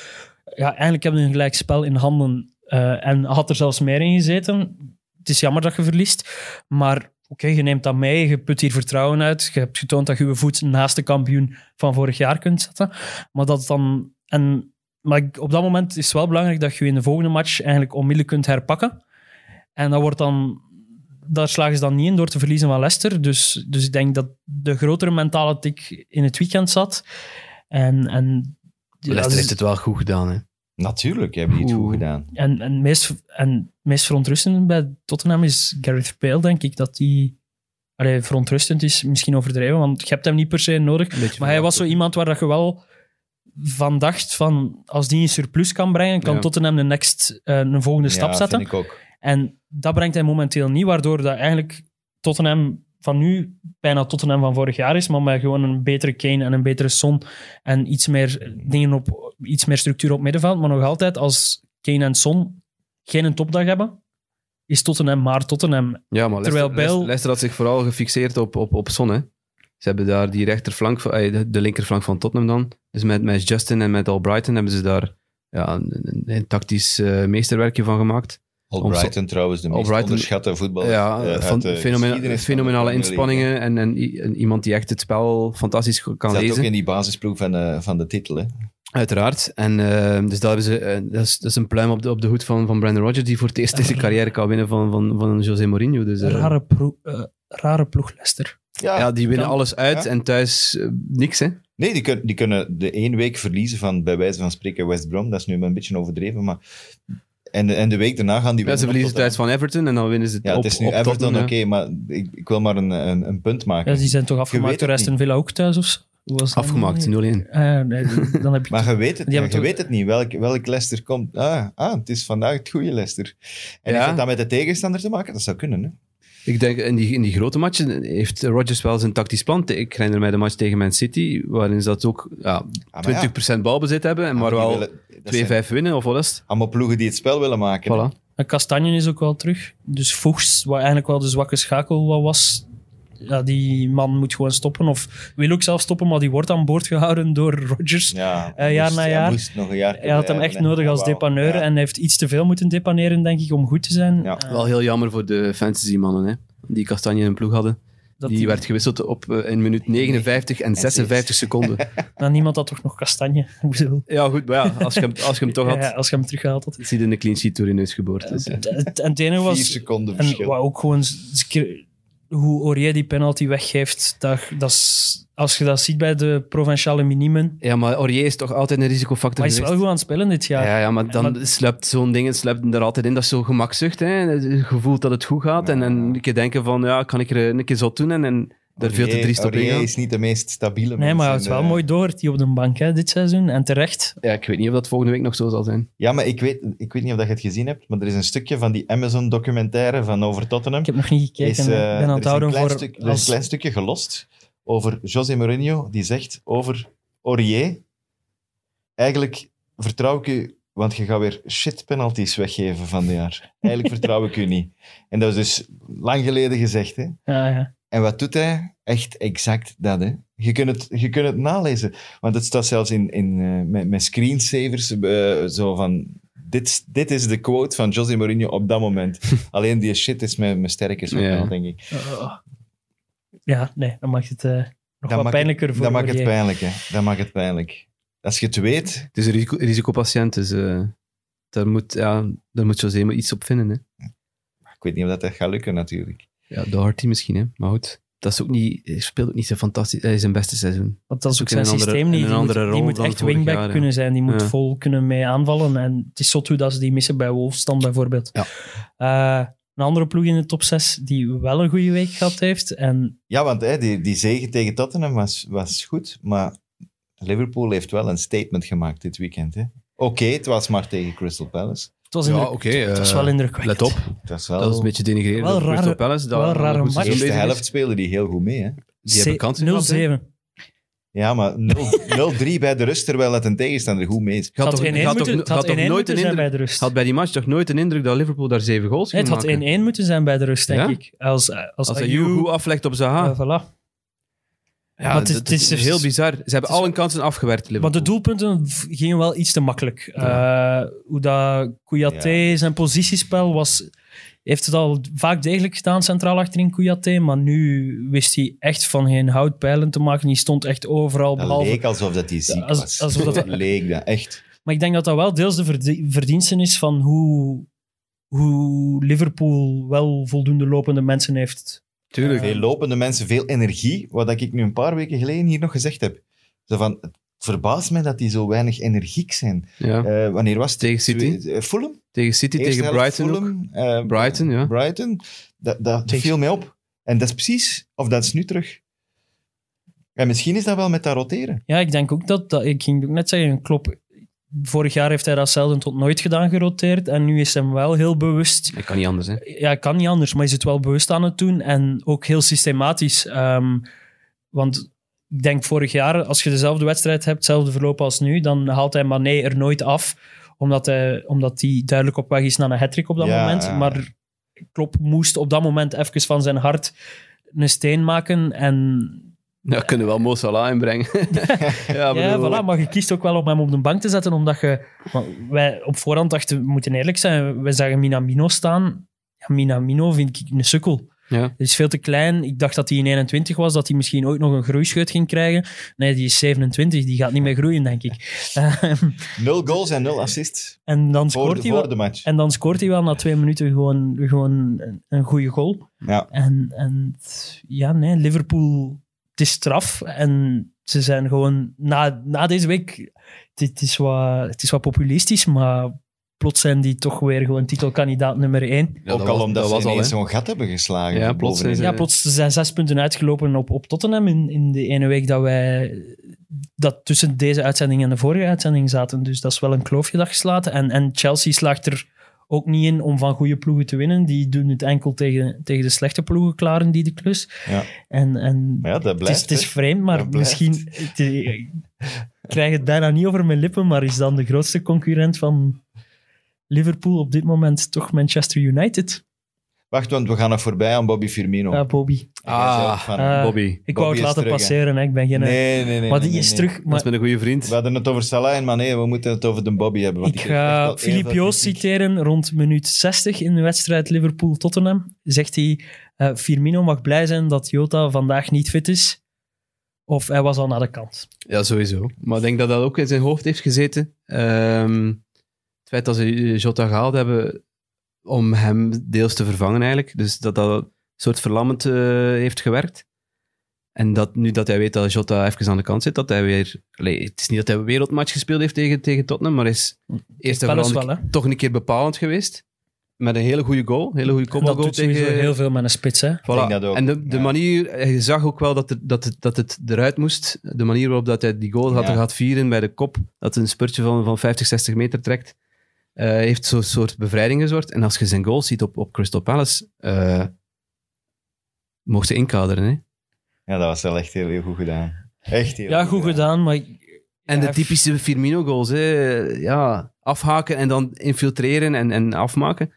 ja, eigenlijk heb je een gelijk spel in handen eh, en had er zelfs meer in gezeten. Het is jammer dat je verliest, maar oké, je neemt dat mee, je put hier vertrouwen uit, je hebt getoond dat je je voet naast de kampioen van vorig jaar kunt zetten, maar dat het dan... En, maar op dat moment is het wel belangrijk dat je in de volgende match eigenlijk onmiddellijk kunt herpakken. En dat wordt dan, daar slagen ze dan niet in door te verliezen van Leicester. Dus, dus ik denk dat de grotere mentale tik in het weekend zat. En, en, ja, Leicester dus- heeft het wel goed gedaan. Hè. Natuurlijk hebben die het goed gedaan. en, en, meest, en het meest verontrustend bij Tottenham is Gareth Bale, denk ik. Dat die... Allee, verontrustend is misschien overdreven, want je hebt hem niet per se nodig. Maar hij was zo iemand waar dat je wel van dacht van als die een surplus kan brengen, kan Ja. Tottenham de next, eh, een volgende stap ja, zetten. vind ik ook. En dat brengt hij momenteel niet, waardoor dat eigenlijk Tottenham van nu bijna Tottenham van vorig jaar is, maar met gewoon een betere Kane en een betere Son en iets meer dingen op, iets meer structuur op middenveld. Maar nog altijd, als Kane en Son geen topdag hebben, is Tottenham maar Tottenham. Ja, maar Terwijl Leicester, Bale- Leicester, had zich vooral gefixeerd op, op, op Son. Hè. Ze hebben daar die rechterflank, van- eh, de linkerflank van Tottenham dan. Dus met, met Justin en met Albrighton hebben ze daar ja, een, een, een tactisch eh, meesterwerkje van gemaakt. Albrighton trouwens, de meest onderschatte voetballer. ja, eh, van, fenomena- fenomenale inspanningen en, en, iemand die echt het spel fantastisch kan Zat lezen. ook in die basisploeg van de, van de titel. Hè. Uiteraard. En eh, dus dat, hebben ze, eh, dat, is, dat is een pluim op de, op de hoed van, van Brandon Rodgers, die voor het eerst zijn carrière kan winnen van, van, van José Mourinho. Dus, eh, Rare, ploeg, eh, rare ploeg Leicester. Ja, ja, die winnen alles uit Ja. en thuis eh, niks, hè. Nee, die, kun- die kunnen de één week verliezen van bij wijze van spreken West Brom. Dat is nu een beetje overdreven, maar... En, de- en de week daarna gaan die Ja, ze verliezen thuis van Everton en dan winnen ze het Ja, op, het is nu op Everton, oké, maar ik, ik wil maar een, een, een punt maken. Ja, die zijn toch afgemaakt door Aston Villa ook thuis? Of was? Afgemaakt, 0-1. Ah, nee, dan heb ik Maar je weet het, ja, je toch- weet het niet. Welk, welk Leicester komt. Ah, ah, het is vandaag het goede Leicester. En Ja. heeft dat dan met de tegenstander te maken? Dat zou kunnen, hè? Ik denk, in die, in die grote matchen heeft Rodgers wel zijn tactisch plan. Ik herinner mij de match tegen Man City, waarin ze dat ook ja, Ah, maar ja. 20% balbezit hebben, en maar wel willen- dat zijn 2-5 winnen, of wat is het? Allemaal ploegen die het spel willen maken. Voilà. En Kastanje is ook wel terug. Dus Voegs, wat eigenlijk wel de zwakke schakel wat was, ja, die man moet gewoon stoppen. Of wil ook zelf stoppen, maar die wordt aan boord gehouden door Rodgers. Ja, Eh, jaar moest- na hij jaar. moest nog een jaar Hij had hem echt nodig als depaneur en hij heeft iets te veel moeten depaneren, denk ik, om goed te zijn. Ja. Eh, Wel heel jammer voor de fantasy-mannen, hè, die Kastanje in ploeg hadden. dat Die werd gewisseld op, eh, in minuut 59 en 56 seconden. Maar niemand had toch nog Kastanje. Ja, goed, maar ja, als je hem, als je hem toch had, ja, als je hem teruggehaald had. zie je een clean sheet door je neus geboord. Dus, Het, het, en het ene was... Vier seconden En verschil. wat ook gewoon hoe Aurier die penalty weggeeft, dat, dat is, als je dat ziet bij de provinciale minimen. ja, maar Aurier is toch altijd een risicofactor Maar hij is wel goed aan het spelen dit jaar. Ja, ja, maar dan Maar- sluipt zo'n ding sluipt er altijd in. Dat is zo gemakzucht. Hè? Het gevoel dat het goed gaat. En, en een keer denken van, ja, kan ik er een keer zo doen? En, en daar veel te driest op Aurier ingaan. is niet de meest stabiele Nee, mens maar het is wel de- mooi door die op de bank hè, dit seizoen. En terecht. Ja, ik weet niet of dat volgende week nog zo zal zijn. Ja, maar ik weet, ik weet niet of dat je het gezien hebt, maar er is een stukje van die Amazon-documentaire van over Tottenham. Ik heb nog niet gekeken. is, eh, ik ben aan er het een houden klein voor... stuk- er is als- een klein stukje gelost over José Mourinho, die zegt over Aurier, eigenlijk vertrouw ik u, want je gaat weer shit penalties weggeven van dit jaar. Eigenlijk vertrouw ik u niet. En dat is dus lang geleden gezegd, hè. Ja, ja. En wat doet hij? Echt exact dat, hè. Je kunt het, je kunt het nalezen. Want het staat zelfs in, in, eh, met, met screensavers, eh, zo van... Dit, dit is de quote van José Mourinho op dat moment. Alleen die shit is met, met sterkers Ja. verhaal, denk ik. Oh. Ja, nee, dan maakt het eh, nog wat pijnlijker het, voor Dat maakt het pijnlijk, hè. Dat maakt het pijnlijk. Als je het weet... Het is een risico, risicopatiënt, dus eh, daar, moet, ja, daar moet José maar iets op vinden. Hè. Ik weet niet of dat, dat gaat lukken, natuurlijk. Ja, Doherty misschien, hè. maar goed. Dat is ook niet, hij speelt ook niet zo fantastisch. Hij is zijn beste seizoen. Want dat is ook zijn een andere- systeem niet. Die moet, die dan echt wingback jaar, ja. kunnen zijn. Die moet Ja. vol kunnen mee aanvallen. En het is zot hoe dat ze die missen bij Wolfstand bijvoorbeeld. Ja. Eh, een andere ploeg in de top 6 die wel een goede week gehad heeft. En Ja, want hè, die, die zege tegen Tottenham was, was goed, maar Liverpool heeft wel een statement gemaakt dit weekend. hè. Oké, het was maar tegen Crystal Palace. Het was, Ja, indruk- oké, het was eh, wel indrukwekkend. Let op, wel... dat is een beetje denigrerend. Wel rare- Palace, dat wel een rare match. De eerste helft speelde die heel goed mee. Hè? Die hebben kansen gehad, hè. 0-7. Ja, maar 0 0-3 bij de rust, terwijl het een tegenstander goed mee is. Had toch- 1-1 had moeten, toch- het had had toch 1-1 nooit een zijn bij indruk- de rust. had bij die match toch nooit een indruk dat Liverpool daar zeven goals Nee, ging het had 1-1 maken? moeten zijn bij de rust, denk Ja? ik. Als, als, Als hij Ayew- goed aflegt op Zaha. eh, voilà. Ja, het is- het, het heel bizar. Ze hebben is al hun kansen afgewerkt, Liverpool. Maar de doelpunten gingen wel iets te makkelijk. Eh, hoe dat Kouyaté zijn positiespel was... Heeft het al vaak degelijk gedaan, centraal achterin Kouyaté. Maar nu wist hij echt van geen hout pijlen te maken. Die stond echt overal, Dat behalve... leek alsof dat hij ziek Als- was. alsof dat- dat leek dat, echt. Maar ik denk dat dat wel deels de verdie- verdienste is van hoe, hoe Liverpool wel voldoende lopende mensen heeft. Tuurlijk. Veel lopende mensen, veel energie, wat ik nu een paar weken geleden hier nog gezegd heb. Zo van, het verbaast mij dat die zo weinig energiek zijn. Ja. Eh, wanneer was het? Tegen City? Twee- eh, Fulham? tegen City, tegen Brighton. Fulham, eh, Brighton, ja. Brighton. Dat, dat Tegen- viel mij op. En dat is precies, of dat is nu terug. En misschien is dat wel met dat roteren. Ja, ik denk ook dat, dat ik ging net zeggen, Klopp, vorig jaar heeft hij dat zelden tot nooit gedaan, geroteerd. En nu is hem wel heel bewust Dat kan niet anders, hè. ja, kan niet anders, maar is het wel bewust aan het doen en ook heel systematisch. Ehm, want ik denk vorig jaar, als je dezelfde wedstrijd hebt, hetzelfde verloop als nu, dan haalt hij Mané er nooit af, omdat hij, omdat hij duidelijk op weg is naar een hat op dat Ja, moment. ja. Maar Klopp moest op dat moment even van zijn hart een steen maken en Ja, kunnen we wel Mo Salah inbrengen. ja, ja, voilà, maar je kiest ook wel om hem op de bank te zetten, omdat je... wij op voorhand dachten, we moeten eerlijk zijn, wij zagen Minamino staan. Ja, Minamino vind ik een sukkel. Ja. Hij is veel te klein. Ik dacht dat hij in 21 was, dat hij misschien ooit nog een groeischeut ging krijgen. Nee, die is 27, die gaat niet meer groeien, denk ik. Ehm, Nul goals en nul assists en, dan voor, scoort de, hij voor wel, de match. en dan scoort hij wel na twee minuten gewoon, gewoon een, een goede goal. Ja. En, en ja, nee, Liverpool, het is straf. En ze zijn gewoon, na, na deze week, het, het is wat, het is wat populistisch, maar plots zijn die toch weer gewoon titelkandidaat nummer één. Ja, Ook dat al was- omdat dat ze was al, zo'n gat hebben geslagen. Ja, plots bovenin. Ja, plots ze zijn zes punten uitgelopen op, op Tottenham in, in de ene week dat wij dat tussen deze uitzending en de vorige uitzending zaten. Dus dat is wel een kloofje dat geslaten. En, en Chelsea slaagt er ook niet in om van goede ploegen te winnen. Die doen het enkel tegen, tegen de slechte ploegen klaren die de klus. Ja. En, en Maar ja, dat het, is, blijft. het is vreemd, maar misschien... het- ik krijg het bijna niet over mijn lippen, maar is dan de grootste concurrent van Liverpool op dit moment toch Manchester United? Wacht, want we gaan nog voorbij aan Bobby Firmino. Ja, Bobby. Ah, van- eh, Bobby. Ik Bobby wou het laten terug, passeren, hè. ik ben geen... nee, nee, nee. maar die nee, is nee. terug. Dat Maar is met een goede vriend. We hadden het over Salah en Mane, we moeten het over de Bobby hebben. Want ik ga Filip veel Joos kritiek. citeren rond minuut 60 in de wedstrijd Liverpool-Tottenham. Zegt hij, eh, Firmino mag blij zijn dat Jota vandaag niet fit is. Of hij was al naar de kant. Ja, sowieso. Maar ik denk dat dat ook in zijn hoofd heeft gezeten. Ehm, het feit dat ze Jota gehaald hebben om hem deels te vervangen eigenlijk. Dus dat dat een soort verlammend eh, heeft gewerkt. En dat nu dat hij weet dat Jota even aan de kant zit, dat hij weer... Allee, het is niet dat hij een wereldmatch gespeeld heeft tegen, tegen Tottenham, maar is eerst en vooral toch een keer bepalend geweest. Met een hele goede goal, een hele goede En dat kopbalgoal doet tegen... heel veel met een spits. Hè. denk Voilà. dat ook, En de, de ja. manier, je zag ook wel dat het, dat, het, dat het eruit moest. De manier waarop dat hij die goal had Ja. gaat vieren bij de kop, dat een spurtje van, van 50, 60 meter trekt, eh, heeft zo'n soort bevrijding gezorgd. En als je zijn goal ziet op, op Crystal Palace, eh mocht ze inkaderen. Hè? Ja, dat was wel echt heel, heel goed gedaan. Echt heel Ja, goed gedaan, maar... En Ja, de typische Firmino-goals. hè. Ja, afhaken en dan infiltreren en, en afmaken.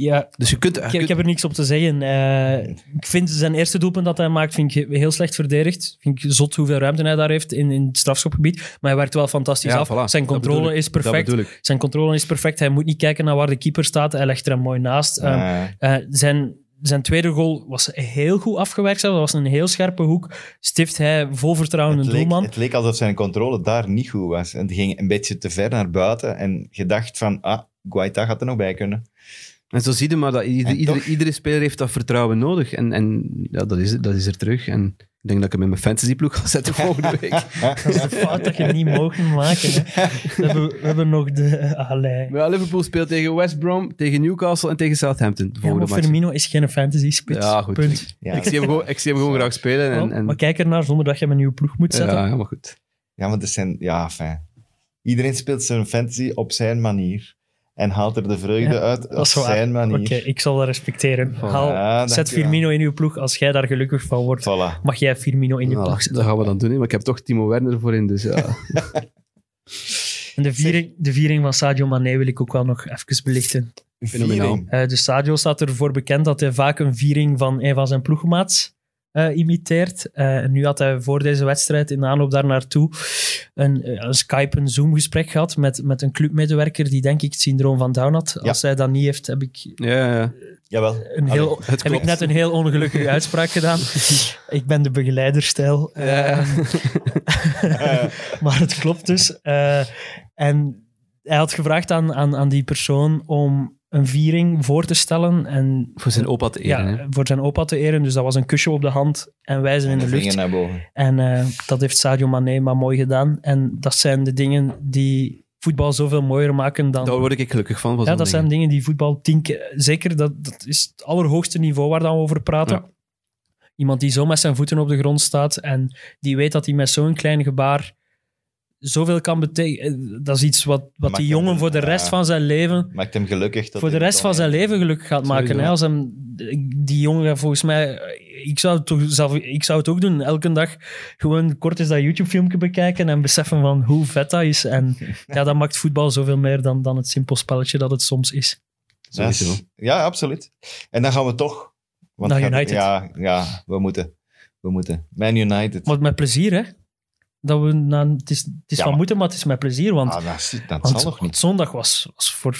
Ja, Dus je kunt... je ik, kunt- ik heb er niks op te zeggen. Eh, ik vind zijn eerste doelpunt dat hij maakt vind ik heel slecht verdedigd. Vind ik zot hoeveel ruimte hij daar heeft in, in het strafschopgebied. Maar hij werkt wel fantastisch Ja, af. voilà. Zijn controle is perfect. Zijn controle is perfect. Hij moet niet kijken naar waar de keeper staat. Hij legt er hem mooi naast. Ehm, eh, zijn, zijn tweede goal was heel goed afgewerkt. Dat was een heel scherpe hoek. Stift hij vol vertrouwen het, een leek, doelman. het leek alsof zijn controle daar niet goed was. En het ging een beetje te ver naar buiten. En je dacht van, ah, Guaita gaat er nog bij kunnen. En zo zie je maar dat ieder, En ieder- toch- iedere speler heeft dat vertrouwen nodig. En, en ja, dat, is, dat is er terug. En ik denk dat ik hem in mijn fantasyploeg ga zetten volgende week. Dat is de fout dat je niet mogen maken. Hè. We, hebben, we hebben nog de... Allee. Ja, Liverpool speelt tegen West Brom, tegen Newcastle en tegen Southampton. De Ja, volgende maar match. Firmino is geen fantasy spits. Ja, goed. Punt. Ja, Ik, zie hem gewoon, ik zie hem gewoon graag spelen. En, Oh, en, Maar kijk ernaar zonder dat je hem een nieuwe ploeg moet zetten. ja, ja, maar goed. ja, maar dat zijn... Ja, fijn. Iedereen speelt zijn fantasy op zijn manier. En haalt er de vreugde Ja, uit op dat waar. zijn manier. Oké, ik zal dat respecteren. Haal, Ja, zet. Firmino in uw ploeg. Als jij daar gelukkig van wordt, Voilà. mag jij Firmino in je Nou, ploeg dat zetten. gaan we dan doen. hè. Maar ik heb toch Timo Werner voor in. Dus ja. En de viering, de viering van Sadio Mane wil ik ook wel nog even belichten. Fenomenaal. Viering. Eh dus Sadio staat ervoor bekend dat hij vaak een viering van een van zijn ploegmaats eh, imiteert. Eh, en nu had hij voor deze wedstrijd in de aanloop daar naartoe een, eh, een Skype, een Zoom-gesprek gehad met, met een clubmedewerker die denk ik het syndroom van Down had. Als hij dat niet heeft, heb ik, ja, ja. Jawel. een heel, Allee, heb ik net een heel ongelukkige uitspraak gedaan. ik ben de begeleiderstijl. Ja. Eh, maar het klopt dus. Eh, en hij had gevraagd aan, aan, aan die persoon om een viering voor te stellen. En Voor zijn opa te eren. ja, hè. voor zijn opa te eren. Dus dat was een kusje op de hand en wijzen in En de lucht. naar boven. En eh, dat heeft Sadio Mane maar mooi gedaan. En dat zijn de dingen die voetbal zoveel mooier maken dan... Daar word ik gelukkig van. van ja, dat zijn dingen. dingen die voetbal tien keer... Zeker, dat, dat is het allerhoogste niveau waar dan we over praten. Ja. Iemand die zo met zijn voeten op de grond staat en die weet dat hij met zo'n klein gebaar zoveel kan betekenen. Dat is iets wat, wat die hem- jongen voor de rest ja. van zijn leven Maakt hem gelukkig. dat voor de rest van zijn leven gelukkig gaat maken. Hè? Als hem, die jongen, volgens mij, ik zou, het toch zelf, ik zou het ook doen. Elke dag gewoon kort eens dat YouTube-filmpje bekijken en beseffen van hoe vet dat is. En ja, dat maakt voetbal zoveel meer dan, dan het simpel spelletje dat het soms is. Sowieso. Ja, absoluut. En dan gaan we toch... Want Naar gaat- United. Ja, ja, we moeten. We moeten. Man United. Maar met plezier, hè? Dat we, het is, het is Ja, van maar- moeten, maar het is met plezier. Want, ah, dat is- dat want, zal nog want niet. zondag was, was voor,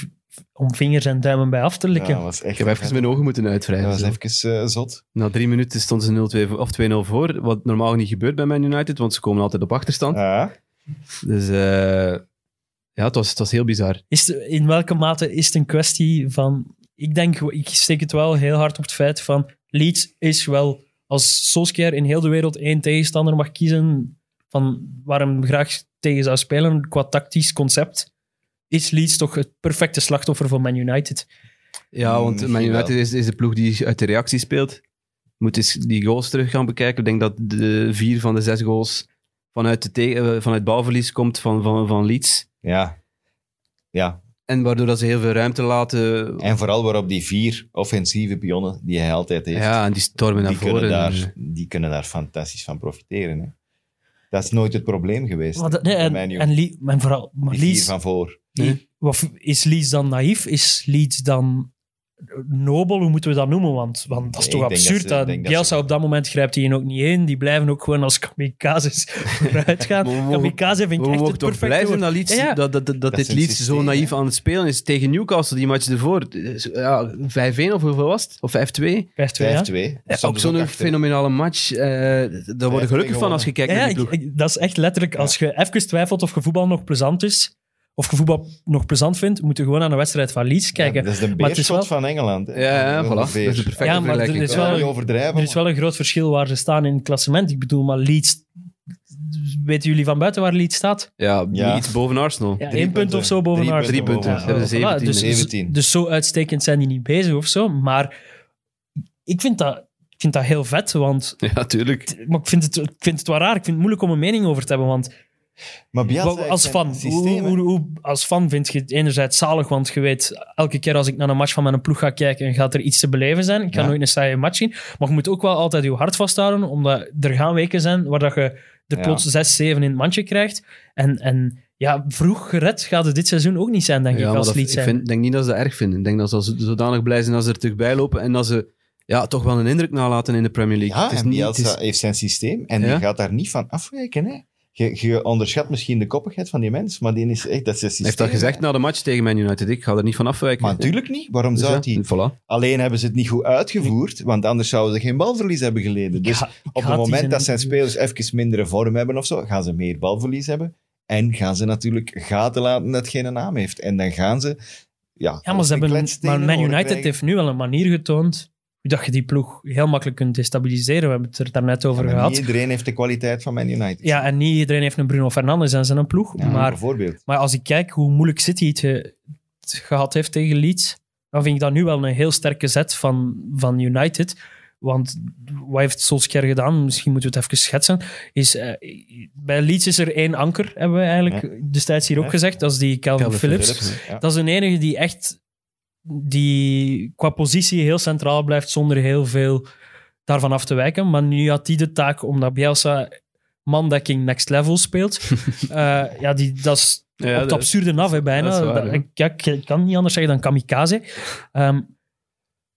om vingers en duimen bij af te Ja, likken. dat was echt Ik heb even mijn ogen moeten Dat uitwrijven. was even eh, zot. Na drie minuten stonden ze 0-2 voor- of 2-0 voor. Wat normaal niet gebeurt bij Man United, want ze komen altijd op achterstand. Ja. Dus eh, ja, het was, het was heel bizar. Is in welke mate is het een kwestie van... Ik denk, ik steek het wel heel hard op het feit van... Leeds is wel, als Solskjaer in heel de wereld één tegenstander mag kiezen van waar hem graag tegen zou spelen, qua tactisch concept, is Leeds toch het perfecte slachtoffer voor Man United. Ja, want Misschien Man United is, is de ploeg die uit de reactie speelt. Moet eens die goals terug gaan bekijken. Ik denk dat de vier van de zes goals vanuit, de te- eh, vanuit balverlies komt van, van, van Leeds. Ja. Ja, En waardoor dat ze heel veel ruimte laten. en vooral waarop die vier offensieve pionnen die hij altijd heeft, ja, en die stormen naar die, kunnen voren. daar, die kunnen daar fantastisch van profiteren. Hè. Dat is nooit het probleem geweest. Maar dat- nee, en, U. en, vooral, maar Leeds, van voor. die- wat, is Leeds dan naïef? Is Leeds dan nobel? Hoe moeten we dat noemen? Want, want dat is Nee, toch dat absurd. ze- Dat, Bielsa ze- op dat moment grijpt hij ook niet in. Die blijven ook gewoon als kamikazes vooruit gaan. Mogen- Kamikaze vind ik We echt mogen het toch perfecte blij zijn dat, Leeds, Ja, ja. dat, dat, dat, Dat dit systeem, zo naïef aan het spelen is. Tegen Newcastle, die match ervoor. Ja, 5-1 of hoeveel was het? Of 5-2? 5-2, ja. 5-2. Ja, ook zo'n fenomenale match. eh daar word je gelukkig van als je kijkt Ja, naar die ik- ploeg. ik- dat is echt letterlijk, als je even twijfelt of je voetbal nog plezant is, of je voetbal nog plezant vindt, moet je gewoon aan de wedstrijd van Leeds kijken. Ja, dat is de Maar het is beerschot wel- van Engeland. hè. Ja, ja, voilà. Dat is de perfecte Ja, maar er is wel- overdrijven. Er is wel een groot verschil waar ze staan in het klassement. Ik bedoel, maar Leeds... Weten jullie van buiten waar Leeds staat? Ja, Ja. iets boven Arsenal. Ja, één punt of zo boven Drie Arsenal. Drie punten. boven Ze hebben Arsenal. Voilà, 17. dus, 17. dus zo uitstekend zijn die niet bezig of zo. Maar ik vind dat, ik vind dat heel vet, want... Ja, tuurlijk. Maar ik vind, het, ik vind het wel raar. Ik vind het moeilijk om een mening over te hebben, want Maar Bielsa als fan, hoe, hoe, hoe- als fan vind je het enerzijds zalig, want je weet, elke keer als ik naar een match van mijn ploeg ga kijken, gaat er iets te beleven zijn. Ik ga Ja. nooit een saaie match zien. Maar je moet ook wel altijd je hart vasthouden, omdat er gaan weken zijn waar dat je er Ja. plots 6, 7 in het mandje krijgt. En, en ja, vroeg gered gaat het dit seizoen ook niet zijn, denk Ja, ik, als dat, ik vind, denk niet dat ze dat erg vinden. Ik denk dat ze zodanig blij zijn als ze er terug bij lopen en dat ze ja, toch wel een indruk nalaten in de Premier League. Ja, Het is en niet- Bielsa het is- heeft zijn systeem en Ja. die gaat daar niet van afwijken. Hè. Je, je onderschat misschien de koppigheid van die mens, maar die is echt, dat is systeem. Hij heeft dat gezegd hè. na de match tegen Man United. Ik ga er niet van afwijken. Maar natuurlijk niet. Waarom Dus zou ja, die... Voilà. Alleen hebben ze het niet goed uitgevoerd, want anders zouden ze geen balverlies hebben geleden. Dus op het moment dat zijn spelers even mindere vorm hebben of zo, gaan ze meer balverlies hebben. En gaan ze natuurlijk gaten laten dat geen naam heeft. En dan gaan ze... Ja, Ja, maar, ze hebben, maar Man United krijgen. heeft nu wel een manier getoond hoe dat je die ploeg heel makkelijk kunt destabiliseren. We hebben het er daarnet over gehad. Niet iedereen heeft de kwaliteit van Man United. Ja, en niet iedereen heeft een Bruno Fernandes en zijn ploeg. Ja, maar, bijvoorbeeld. maar als ik kijk hoe moeilijk City het, ge- het gehad heeft tegen Leeds, dan vind ik dat nu wel een heel sterke zet van, van United. Want wat heeft Solskjaer gedaan? Misschien moeten we het even schetsen. Is, eh, bij Leeds is er één anker, hebben we eigenlijk destijds hier ook gezegd. Dat is die Calvin, Calvin Phillips. Phillips. Ja. Dat is een enige die echt die qua positie heel centraal blijft zonder heel veel daarvan af te wijken. Maar nu had hij de taak, omdat Bielsa mandekking next level speelt. Eh, ja, die, dat is Ja, op het absurde af, hè, bijna. dat is waar, Dat- ja. ik, ja, ik kan niet anders zeggen dan kamikaze. Ehm,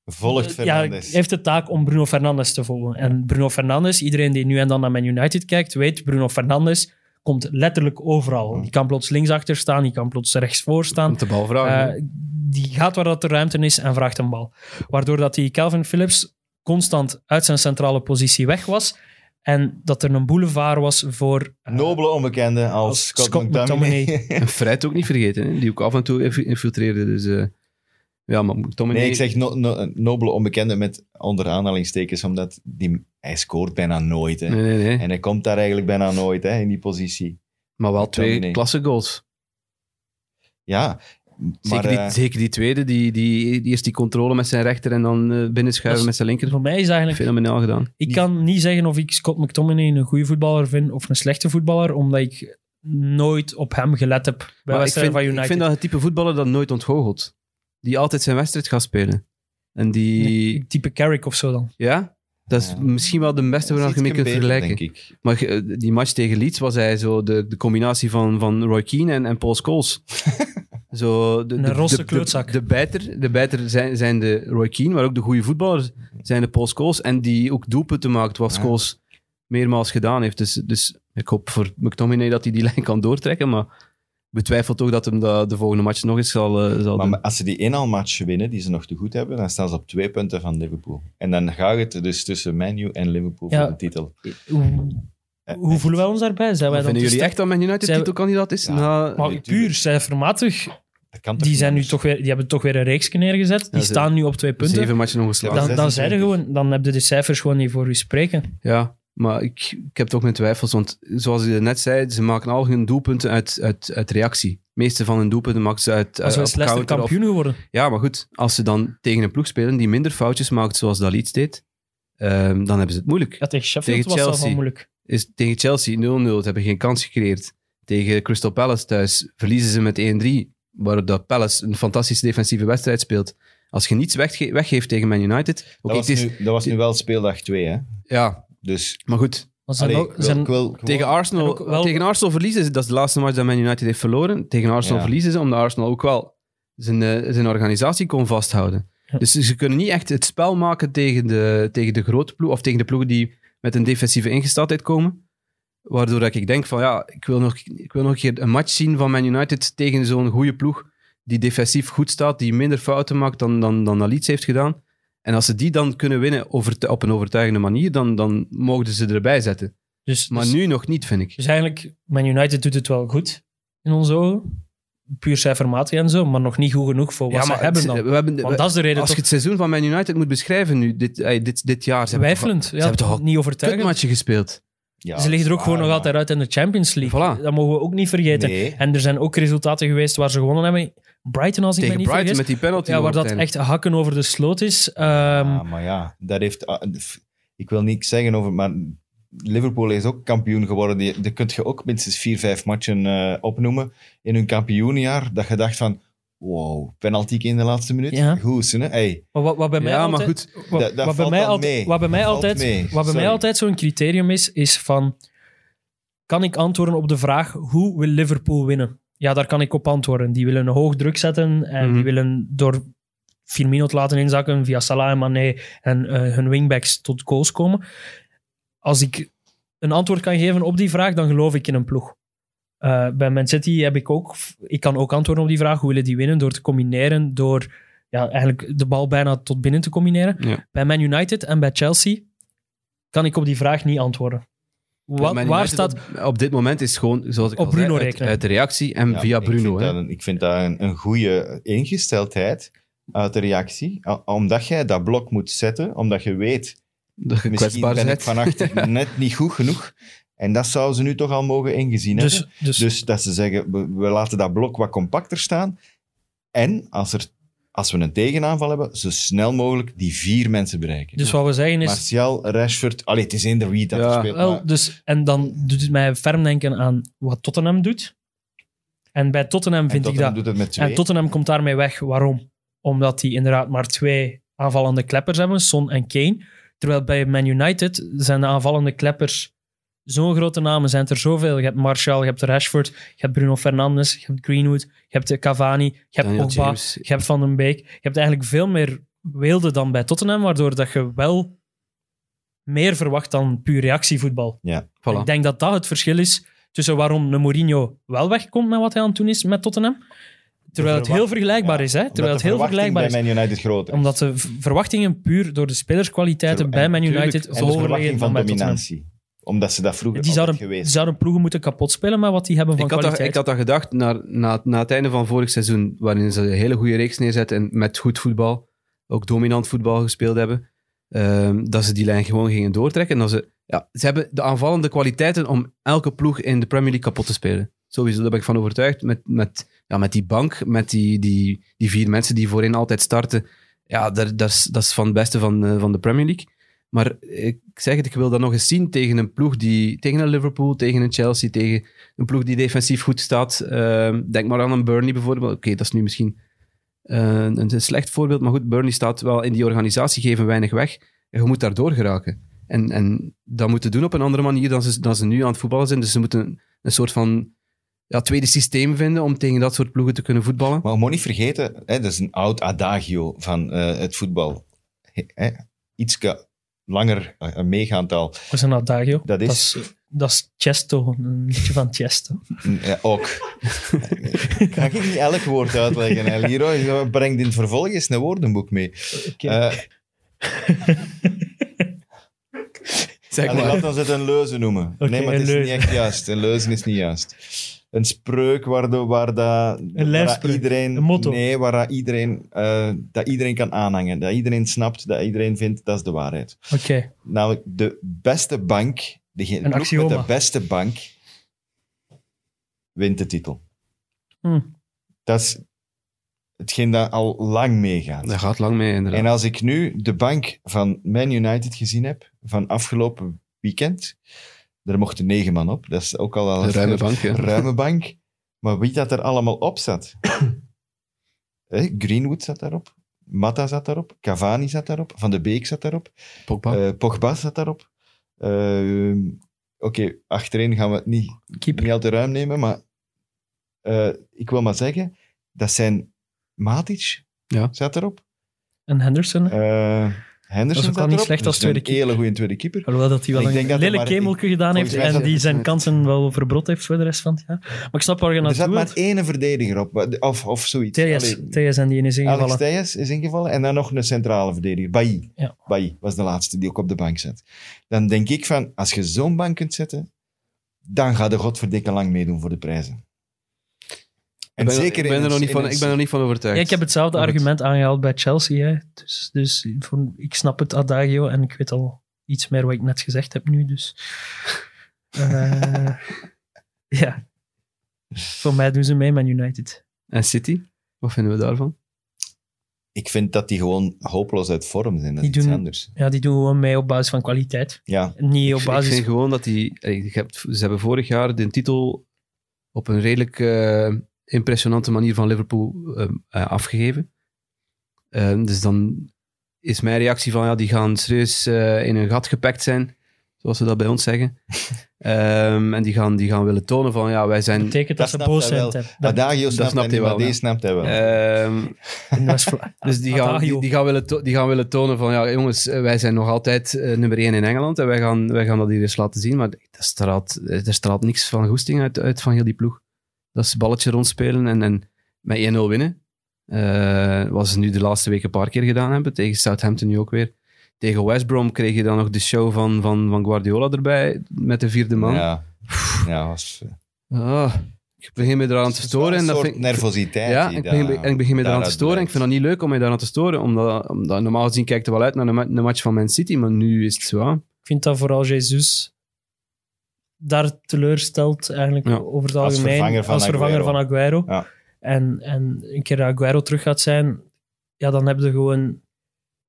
Volgt ja, Fernandes. heeft de taak om Bruno Fernandes te volgen. En Bruno Fernandes, iedereen die nu en dan naar Man United kijkt, weet, Bruno Fernandes komt letterlijk overal. Die kan plots linksachter staan, die kan plots rechtsvoor staan. Komt de bal vragen. Eh, die gaat waar dat de ruimte is en vraagt een bal. Waardoor dat die Calvin Phillips constant uit zijn centrale positie weg was. En dat er een boulevard was voor... eh, Nobele onbekende als, als Scott, Scott McTominay. McTominay. en Fred ook niet vergeten, hè, die ook af en toe inf- infiltreerde. Dus, eh, ja, maar Tommy Nee, ik zeg no, no- nobele onbekende met onder aanhalingstekens, omdat die, hij scoort bijna nooit. Hè. Nee, nee, nee. En hij komt daar eigenlijk bijna nooit hè, in die positie. Maar wel twee McTominay. klasse goals. Ja, maar Zeker die, eh, zeker die tweede, die, die, die eerst die controle met zijn rechter en dan eh, binnenschuiven is- met zijn linker. Voor mij is eigenlijk... Fenomenaal gedaan. Ik kan niet zeggen of ik Scott McTominay een goede voetballer vind of een slechte voetballer, omdat ik nooit op hem gelet heb bij Maar ik wedstrijden vind, van United. ik vind dat het type voetballer dat nooit ontgoochelt. Die altijd zijn wedstrijd gaat spelen. En die... Nee, type Carrick of zo dan. Ja? Dat is Ja. misschien wel de beste waar je mee kunt beter, vergelijken. denk ik. Maar eh, die match tegen Leeds was hij zo de, de combinatie van, van Roy Keane en, en Paul Scholes. zo de, Een de, rosse de. De, de bijter, de bijter zijn, zijn de Roy Keane, maar ook de goede voetballers zijn de Paul Scholes. En die ook doelpunten maakt, wat Ja. Scholes meermaals gedaan heeft. Dus, dus ik hoop voor McTominay dat hij die lijn kan doortrekken, maar betwijfel toch dat hem dat de volgende match nog eens zal, zal Maar doen. als ze die inhaalmatch winnen, die ze nog te goed hebben, dan staan ze op twee punten van Liverpool. En dan gaat het dus tussen Man U en Liverpool Ja. voor de titel. Hoe, Eh, hoe voelen wij ons daarbij? Zijn wij dan Vinden jullie echt dat Man United Zijn we- titelkandidaat is? Ja. Na- Maar Nee, puur cijfermatig, die, zijn nu toch weer, die hebben toch weer een reeks neergezet. Die ze- staan nu op twee punten. Zeven matchen ongeslagen. Ja, Dan, dan 26. zeiden gewoon, dan heb je de cijfers gewoon niet voor u spreken. Ja, Maar ik, ik heb toch mijn twijfels, want zoals je net zei, ze maken al hun doelpunten uit, uit, uit reactie. De meeste van hun doelpunten maken ze uit, Als we counter of- kampioen geworden. Ja, maar goed, als ze dan tegen een ploeg spelen die minder foutjes maakt, zoals dat Leeds deed, ehm, dan hebben ze het moeilijk. Ja, tegen Sheffield Tegen was dat Chelsea. wel moeilijk. Is tegen Chelsea 0-0, ze hebben geen kans gecreëerd. Tegen Crystal Palace thuis verliezen ze met 1-3, waar dat Palace een fantastische defensieve wedstrijd speelt. Als je niets wegge- weggeeft tegen Man United, Dat, het was is, nu, dat was nu wel speeldag 2, hè? ja, Dus maar goed, allee, ook- ik wil- zijn- ik wil gewoon- Tegen Arsenal, wel- tegen Arsenal verliezen ze. Dat is de laatste match dat Man United heeft verloren. Tegen Arsenal Ja. verliezen ze, omdat Arsenal ook wel zijn, eh, zijn organisatie kon vasthouden. Ja. Dus ze kunnen niet echt het spel maken tegen de, tegen de grote ploeg, of tegen de ploegen die met een defensieve ingesteldheid komen. Waardoor dat ik denk van ja, ik wil, nog, ik wil nog een keer een match zien van Man United tegen zo'n goede ploeg die defensief goed staat, die minder fouten maakt dan, dan, dan Leeds heeft gedaan. En als ze die dan kunnen winnen op een overtuigende manier, dan, dan mogen ze erbij zetten. dus, Maar dus, nu nog niet, vind ik. dus eigenlijk, Man United doet het wel goed in onze ogen. Puur cijfermatig en zo, maar nog niet goed genoeg voor wat ze hebben dan. We hebben, Want dat is de reden als je toch het seizoen van Man United moet beschrijven nu, dit, dit, dit jaar, ze hebben toch twijfelend. al- Ja, ze hebben toch niet overtuigend. kutmatchen gespeeld. Ja, ze liggen er ook gewoon nog altijd uit in de Champions League. Voilà. Dat mogen we ook niet vergeten. Nee. En er zijn ook resultaten geweest waar ze gewonnen hebben. Brighton, als ik me Tegen niet Brighton vergis. met die penalty. Ja, waar dat echt hakken over de sloot is. Ehm, Ja, maar ja, dat heeft... ah, Ik wil niks zeggen over... Maar Liverpool is ook kampioen geworden. Die, die kun je ook minstens vier, vijf matchen eh, opnoemen in hun kampioenjaar. Dat je dacht van... Wow, penalty in de laatste minuut. Ja. Goed, hè? Hey, maar wat, wat bij mij Ja, maar altijd, goed. Wat, Dat- dat wat bij mij altijd, mee. wat bij mij Dat altijd, mee. wat bij mij Sorry. altijd zo'n criterium is, is van... Kan ik antwoorden op de vraag, hoe wil Liverpool winnen? Ja, daar kan ik op antwoorden. Die willen een hoog druk zetten en Mhm. die willen door Firmino te laten inzakken via Salah en Mané en eh, hun wingbacks tot goals komen. Als ik een antwoord kan geven op die vraag, dan geloof ik in een ploeg. Eh, bij Man City heb ik ook... Ik kan ook antwoorden op die vraag. Hoe willen die winnen? Door te combineren, door ja, eigenlijk de bal bijna tot binnen te combineren. Ja. Bij Man United en bij Chelsea kan ik op die vraag niet antwoorden. Wa- Man waar staat... Op, op dit moment is gewoon, zoals ik Op al zei, Bruno uit, rekenen. uit de reactie en Ja, via ik Bruno. Vind hè. dat een, ik vind dat een, een goede ingesteldheid uit de reactie. Omdat jij dat blok moet zetten, omdat je weet, Dat je misschien ben ik net niet goed genoeg. En dat zouden ze nu toch al mogen ingezien Dus, hebben. dus, Dus dat ze zeggen, we, we laten dat blok wat compacter staan. En als, er, als we een tegenaanval hebben, zo snel mogelijk die vier mensen bereiken. dus wat we zeggen is... Martial, Rashford, allee, het is eender wie dat Ja. speelt. Wel, maar- dus, en dan doet het mij ferm denken aan wat Tottenham doet. En bij Tottenham en vind ik Tottenham dat... doet het met twee. En Tottenham komt daarmee weg. Waarom? Omdat die inderdaad maar twee aanvallende kleppers hebben, Son en Kane. Terwijl bij Man United zijn de aanvallende kleppers zo'n grote namen, zijn er zoveel. Je hebt Martial, je hebt Rashford, je hebt Bruno Fernandes, je hebt Greenwood, je hebt eh, Cavani, je hebt Pogba, je hebt Van den Beek. Je hebt eigenlijk veel meer weelde dan bij Tottenham, waardoor dat je wel meer verwacht dan puur reactievoetbal. Ja. Voilà. Ik denk dat dat het verschil is tussen waarom een Mourinho wel wegkomt met wat hij aan het doen is met Tottenham. Terwijl het heel vergelijkbaar Ja, is. Hè? Terwijl het heel vergelijkbaar is. bij Man United groter is. Omdat de verwachtingen puur door de spelerskwaliteiten bij Man United hoger liggen dan van bij Tottenham. Omdat ze dat vroeger Die zouden, geweest die zouden ploegen moeten kapot spelen met wat die hebben van Ik had, dat, kwaliteit. ik had dat gedacht na, na, na het einde van vorig seizoen, waarin ze een hele goede reeks neerzetten en met goed voetbal, ook dominant voetbal gespeeld hebben, ehm, dat ze die lijn gewoon gingen doortrekken. En dat ze, ja, ze hebben de aanvallende kwaliteiten om elke ploeg in de Premier League kapot te spelen. Sowieso, daar ben ik van overtuigd. Met, met, ja, met die bank, met die, die, die vier mensen die voorin altijd starten. Ja, dat, dat, is, dat is van het beste van, eh, van de Premier League. Maar ik zeg het, ik wil dat nog eens zien tegen een ploeg die... Tegen een Liverpool, tegen een Chelsea, tegen een ploeg die defensief goed staat. Ehm, denk maar aan een Burnley bijvoorbeeld. Oké, dat is nu misschien eh, een, slecht voorbeeld, maar goed, Burnley staat wel in die organisatie, geven weinig weg. En je moet daardoor geraken. En, en dat moeten doen op een andere manier dan ze, dan ze nu aan het voetballen zijn. Dus ze moeten een, soort van ja, tweede systeem vinden om tegen dat soort ploegen te kunnen voetballen. Maar moet niet vergeten, hè, dat is een oud adagio van eh, het voetbal. Hè, Iets langer eh, meegaand al. Dat is een adagio. Dat is- Dat is, dat is Chesto, een liedje van Chesto. Mm, Ja, ook. Ga ik niet elk woord uitleggen, hè, Leroy? Breng in het vervolg eens een woordenboek mee. Oké. Eh, Zeg allee, maar. laten we het een leuze noemen. Nee, maar het een is leuze. niet echt juist. Een leuze is niet juist. Een spreuk waar, de, waar, dat, waar dat iedereen... een motto. Nee, waar dat iedereen, eh, dat iedereen kan aanhangen. Dat iedereen snapt, dat iedereen vindt, dat is de waarheid. Oké. Namelijk, de beste bank, de ploeg met de beste bank, wint de titel. Hm. Dat is hetgeen dat al lang meegaat. Daar gaat lang mee, inderdaad. En als ik nu de bank van Man United gezien heb, van afgelopen weekend, er mochten negen man op. Dat is ook al wel Een ruime bank, ruime bank. Maar wie dat er allemaal op zat? Greenwood zat daarop. Mata zat daarop. Cavani zat daarop. Van de Beek zat daarop. Pogba. eh Pogba zat daarop. Eh, Oké, achterin gaan we het niet, Keeper. niet al te ruim nemen, maar eh, ik wil maar zeggen, dat zijn Matic Ja. zat erop. En Henderson. Eh Henderson Dat is ook wel niet erop. slecht als Dus een tweede keeper. hele goede tweede keeper. Alhoewel dat hij wel Ik een denk lelijk maar- kemeltje gedaan heeft en die zijn kansen wel verbrot heeft voor de rest van het jaar. Maar ik snap waar je Er zat naartoe maar één verdediger op, of, of zoiets. Theus en die is Alex ingevallen. Theus is ingevallen en dan nog een centrale verdediger. Bailly. Ja. Bailly was de laatste die ook op de bank zat. Dan denk ik van, als je zo'n bank kunt zetten, dan gaat de godverdikke lang meedoen voor de prijzen. En ik ben, zeker ik ben, er nog niet van, ik ben er niet van overtuigd. Ja, ik heb hetzelfde goed. argument aangehaald bij Chelsea. Hè. Dus, dus voor, ik snap het adagio en ik weet al iets meer wat ik net gezegd heb nu. Dus eh, ja, voor mij doen ze mee met United. En City? Wat vinden we daarvan? Ik vind dat die gewoon hopeloos uit vorm zijn. Dat Die is iets doen- anders. Ja, die doen gewoon mee op basis van kwaliteit. Ja, Niet op Ik, ik basis vind gewoon dat die... je hebt- Ze hebben vorig jaar de titel op een redelijk eh, impressionante manier van Liverpool eh, eh, afgegeven. Eh, dus dan is mijn reactie van, ja, die gaan serieus eh, in een gat gepakt zijn, zoals ze dat bij ons zeggen. Ehm, en die gaan, die gaan willen tonen van, ja, wij zijn... betekent dat, dat ze boos zijn. Dat, Adagio snapt, snapt hij wel, deze snapt hij wel. Ehm, Dus die gaan, die, die gaan, willen, to- die gaan willen tonen van, ja jongens, eh, wij zijn nog altijd nummer 1 in Engeland en wij gaan, wij gaan dat hier eens laten zien. Maar er straalt, er straalt niks van goesting uit, uit van heel die ploeg. Dat is balletje rondspelen en, en met 1-0 winnen. Eh, wat ze nu de laatste week een paar keer gedaan hebben. Tegen Southampton nu ook weer. Tegen West Brom kreeg je dan nog de show van, van, van Guardiola erbij met de vierde man. Ja, ja was, Ah, ik begin me eraan te storen. En dat vind ik- nervositeit. ja, ik begin, daar- en ik begin me eraan te storen. Ik vind dat niet leuk om me daaraan te storen, omdat, omdat normaal gezien kijkt er wel uit naar een, ma- een match van Man City, maar nu is het zo. Ik vind dat vooral Jesus daar teleurstelt eigenlijk Ja. over het Als algemeen. vervanger van als vervanger Aguero. van Aguero. Ja. En, en een keer dat Aguero terug gaat zijn, ja, dan heb je gewoon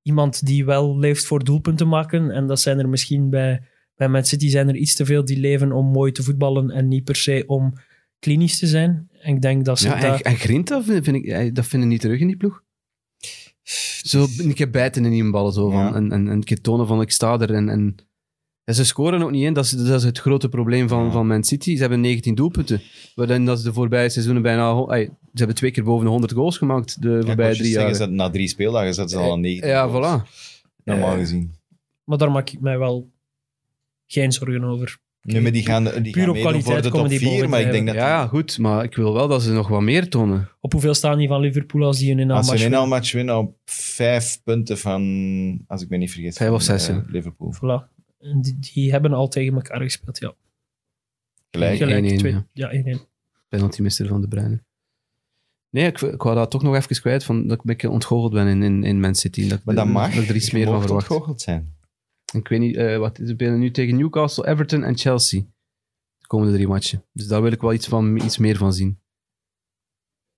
iemand die wel leeft voor doelpunten maken. En dat zijn er misschien bij, bij Man City zijn er iets te veel die leven om mooi te voetballen en niet per se om klinisch te zijn. En ik denk dat ze Ja, dat... en, en Grinta vind, vind ik, dat vinden niet terug in die ploeg. Zo een keer bijten in die ballen zo van, Ja. en, en, en een keer tonen van ik sta er. En, en, en ze scoren ook niet in. Dat is, dat is het grote probleem van, Ja. van Man City. Ze hebben 19 doelpunten. Waarin dat ze de voorbije seizoenen bijna... ze hebben twee keer boven de 100 goals gemaakt de Ja, voorbije drie jaar. zeggen, dat na drie speeldagen zat ze al aan negen. Ja, goals. voilà. Normaal Eh, gezien. Maar daar maak ik mij wel geen zorgen over. Nee, maar die gaan, die Puur gaan op kwaliteit de komen top die 4, maar ik denk dat Ja, ja, goed. Maar ik wil wel dat ze nog wat meer tonen. Op hoeveel staan die van Liverpool als die een als ze inhaalmatch een winnen? inhaalmatch winnen op vijf punten van, als ik me niet vergis, Vijf of zes, eh, ja. Liverpool. Voilà. Die, die hebben al tegen elkaar gespeeld, ja. Gelijk. Gelijk, 1-1, twee- ja. ja, 1-1. penaltymister van de Bruyne. Nee, ik, ik wou dat toch nog even kwijt, van, dat ik een beetje ontgoocheld ben in, in, in Man City. Dat, Maar dat mag. Dat ik er iets meer van verwacht. ontgoocheld zijn. Ik weet niet, eh, wat, ze spelen nu tegen Newcastle, Everton en Chelsea. De komende drie matchen. Dus daar wil ik wel iets, van, iets meer van zien.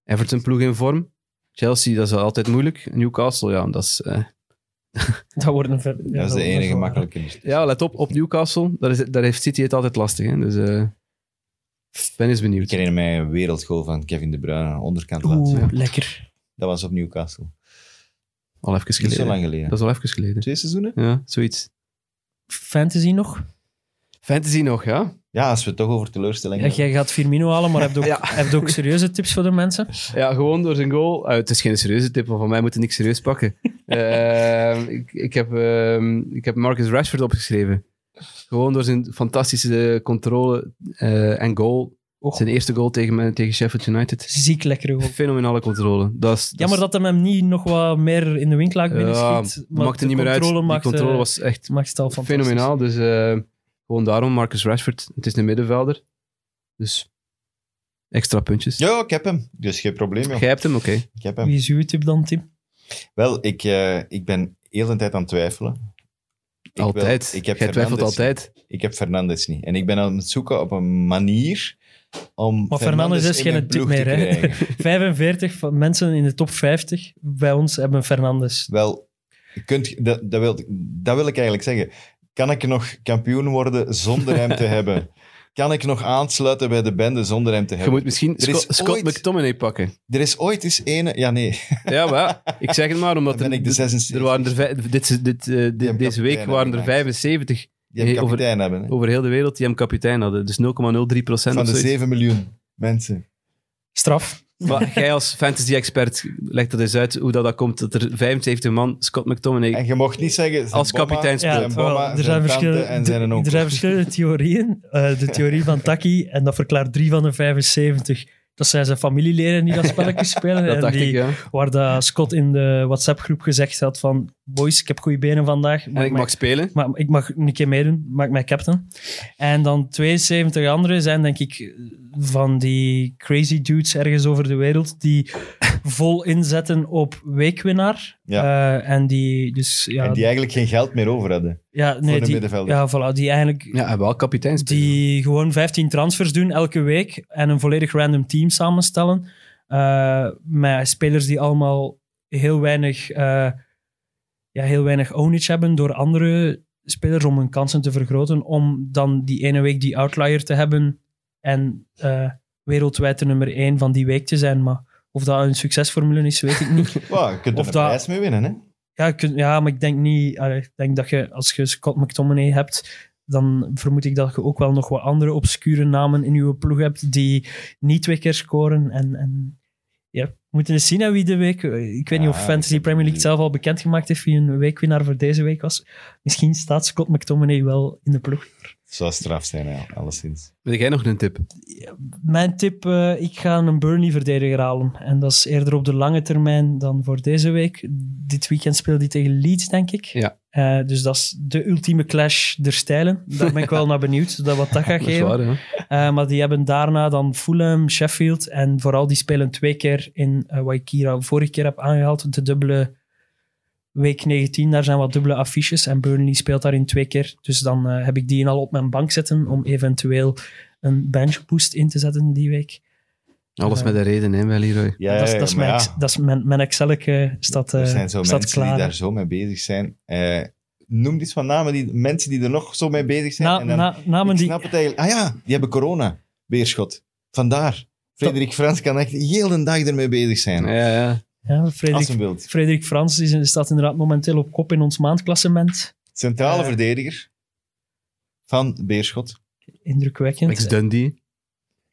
Everton ploeg in vorm. Chelsea, dat is altijd moeilijk. Newcastle, ja, dat is... eh, Dat wordt een ver- ja, dat is de enige makkelijke. ja, let op, op Newcastle. Daar, is, daar heeft City het altijd lastig. Hè? Dus eh, ik ben eens Ik benieuwd. herinner mij een wereldgoal van Kevin De Bruyne aan de onderkant laten. Oeh, Ja. lekker. Dat was op Newcastle. Al even Niet zo geleden. lang geleden. Dat is al even geleden. Twee seizoenen? Ja, zoiets. Fantasy nog? Fantasy nog, ja? Ja, als we het toch over teleurstellingen Ja, jij gaat Firmino halen, maar heb je ook, Ja. heb je ook serieuze tips voor de mensen? Ja, gewoon door zijn goal. Ah, het is geen serieuze tip, maar van mij moet je niks serieus pakken. Ehm, ik, ik, heb, ehm, ik heb Marcus Rashford opgeschreven. Gewoon door zijn fantastische controle eh, en goal. Zijn eerste goal tegen, tegen Sheffield United. Ziek lekkere goal. Fenomenale controle. Dat is, dat Jammer is- dat hem hem niet nog wat meer in de winklaak binnen schiet. dat maakt er niet meer uit. controle Die maakt, eh, controle was echt fenomenaal. Dus eh, gewoon daarom Marcus Rashford. Het is een middenvelder. Dus Extra puntjes. Ja, ik heb hem. Dus geen probleem, joh. Jij hebt hem, oké. Ik heb hem. Wie is uw tip dan, Tim? Wel, ik, eh, ik ben heel de tijd aan het twijfelen. Ik wil- Altijd. ik heb Jij twijfelt altijd. niet. Ik heb Fernandes niet. En ik ben aan het zoeken op een manier om Maar Fernandes is geen tip meer. Hè? krijgen. 45 van mensen in de top 50 bij ons hebben Fernandes. Wel, kunt, dat, dat, wil, dat wil ik eigenlijk zeggen. Kan ik nog kampioen worden zonder hem te hebben? Kan ik nog aansluiten bij de bende zonder hem te Je hebben? moet misschien Er is Scott, ooit- McTominay pakken. Er is ooit eens ene... Ja, nee. Ja, maar ik zeg het maar, omdat Dan ben er, ik de er- 76. er waren er dit, dit, eh, deze week kapitein waren er hebben 75 Die hem Nee, over- kapitein hebben. Hè? over heel de wereld die hem kapitein hadden. Dus 0,03 procent Van de zoiets. 7 miljoen mensen. Straf. Maar jij als fantasy-expert, leg dat eens uit hoe dat, dat komt dat er 75 man Scott McTominay... En je mocht niet zeggen... zijn Als kapitein speelt. bomma, er, zijn verschillende, en zijn er zijn verschillende theorieën. Eh, de theorie van Taki, en dat verklaart drie van de 75. Dat zijn zijn familieleden die dat spelletje spelen. Dat en dacht die, ik, ja. Waar dat Scott in de WhatsApp-groep gezegd had van boys, ik heb goede benen vandaag. En ik mij- mag spelen. maar ik mag een keer meedoen, maak mij captain. En dan 72 anderen zijn, denk ik, van die crazy dudes ergens over de wereld die vol inzetten op weekwinnaar. Ja. Eh, en die, dus, ja, En die eigenlijk geen geld meer over hadden. ja, nee, de die, ja, voilà, die eigenlijk Ja, en wel kapitein spelen. die gewoon 15 transfers doen elke week en een volledig random team samenstellen. eh, met spelers die allemaal heel weinig, eh, ja, heel weinig ownage hebben door andere spelers om hun kansen te vergroten. Om dan die ene week die outlier te hebben en eh, wereldwijd de nummer 1 van die week te zijn. Maar of dat een succesformule is, weet ik niet. Wow, je kunt er Of een dat- prijs mee winnen, hè? Ja, ja, maar ik denk niet. allee, Ik denk dat je, als je Scott McTominay hebt, dan vermoed ik dat je ook wel nog wat andere obscure namen in je ploeg hebt die niet twee keer scoren. En, en ja, we moeten eens zien hè, wie de week. Ik weet niet of Fantasy Premier League zelf al bekendgemaakt heeft wie een weekwinnaar voor deze week was. Misschien staat Scott McTominay wel in de ploeg. Zou straf zijn, ja, alleszins. Wil jij nog een tip? Mijn tip, eh, ik ga een Burnley-verdediger halen. En dat is eerder op de lange termijn dan voor deze week. Dit weekend speelt hij tegen Leeds, denk ik. Ja. Eh, dus dat is de ultieme clash der stijlen. Daar ben ik wel naar benieuwd, dat wat dat gaat Dat is geven. waar, hè? Eh, maar die hebben daarna dan Fulham, Sheffield. En vooral die spelen twee keer in eh wat ik hier al vorige keer heb aangehaald. De dubbele week 19, daar zijn wat dubbele affiches. En Burnley speelt daarin twee keer. Dus dan eh, heb ik die al op mijn bank zitten om eventueel een bench boost in te zetten die week. Alles met een reden, hè, wel, Leroy. Ja, dat is, dat is mijn, ja, dat is mijn, mijn Excel-eke staat, eh, er zijn zo staat mensen klaar. die daar zo mee bezig zijn. Eh, noem eens van namen, die, mensen die er nog zo mee bezig zijn. Na, en dan, na- namen ik die... snap het eigenlijk. Ah ja, die hebben corona. Beerschot. Vandaar. Frederik Frans kan echt heel de dag ermee bezig zijn. Ja, ja. Ja, Frederik. Frederik Frans is, staat inderdaad momenteel op kop in ons maandklassement. Centrale Eh. verdediger van Beerschot. Indrukwekkend. Ex Dundee.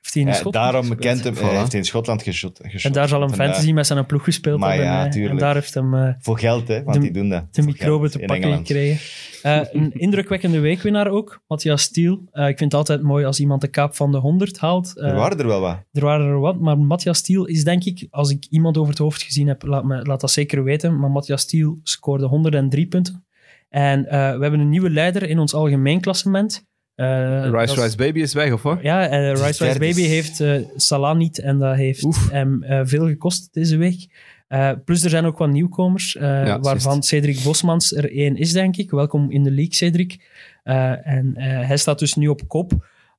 Heeft hij in Ja, Schotland daarom gespeeld? bekend hem. Voilà. Hij heeft in Schotland geschot. En daar zal een fantasy met zijn ploeg gespeeld Maar hebben. ja, hè. en tuurlijk. daar heeft hem eh, Voor geld, hè, want De- die doen dat. de microben geld te pakken Engeland. gekregen. Eh, een indrukwekkende weekwinnaar ook, Matthias Stiel. Eh, ik vind het altijd mooi als iemand de kaap van de 100 haalt. Eh, Er waren er wel wat. er waren er wat, maar Matthias Stiel is denk ik, als ik iemand over het hoofd gezien heb, laat, me, laat dat zeker weten. Maar Matthias Stiel scoorde 103 punten. En eh, we hebben een nieuwe leider in ons algemeen klassement. Eh, Rice Rice Baby is weg, of wat? Ja, eh Rice Rice. Baby heeft eh Salah niet en dat heeft Oef. hem eh, veel gekost deze week. Eh, plus er zijn ook wat nieuwkomers, eh, waarvan. Cedric Bosmans er één is, denk ik. Welkom in de league, Cedric. Eh, en eh, hij staat dus nu op kop.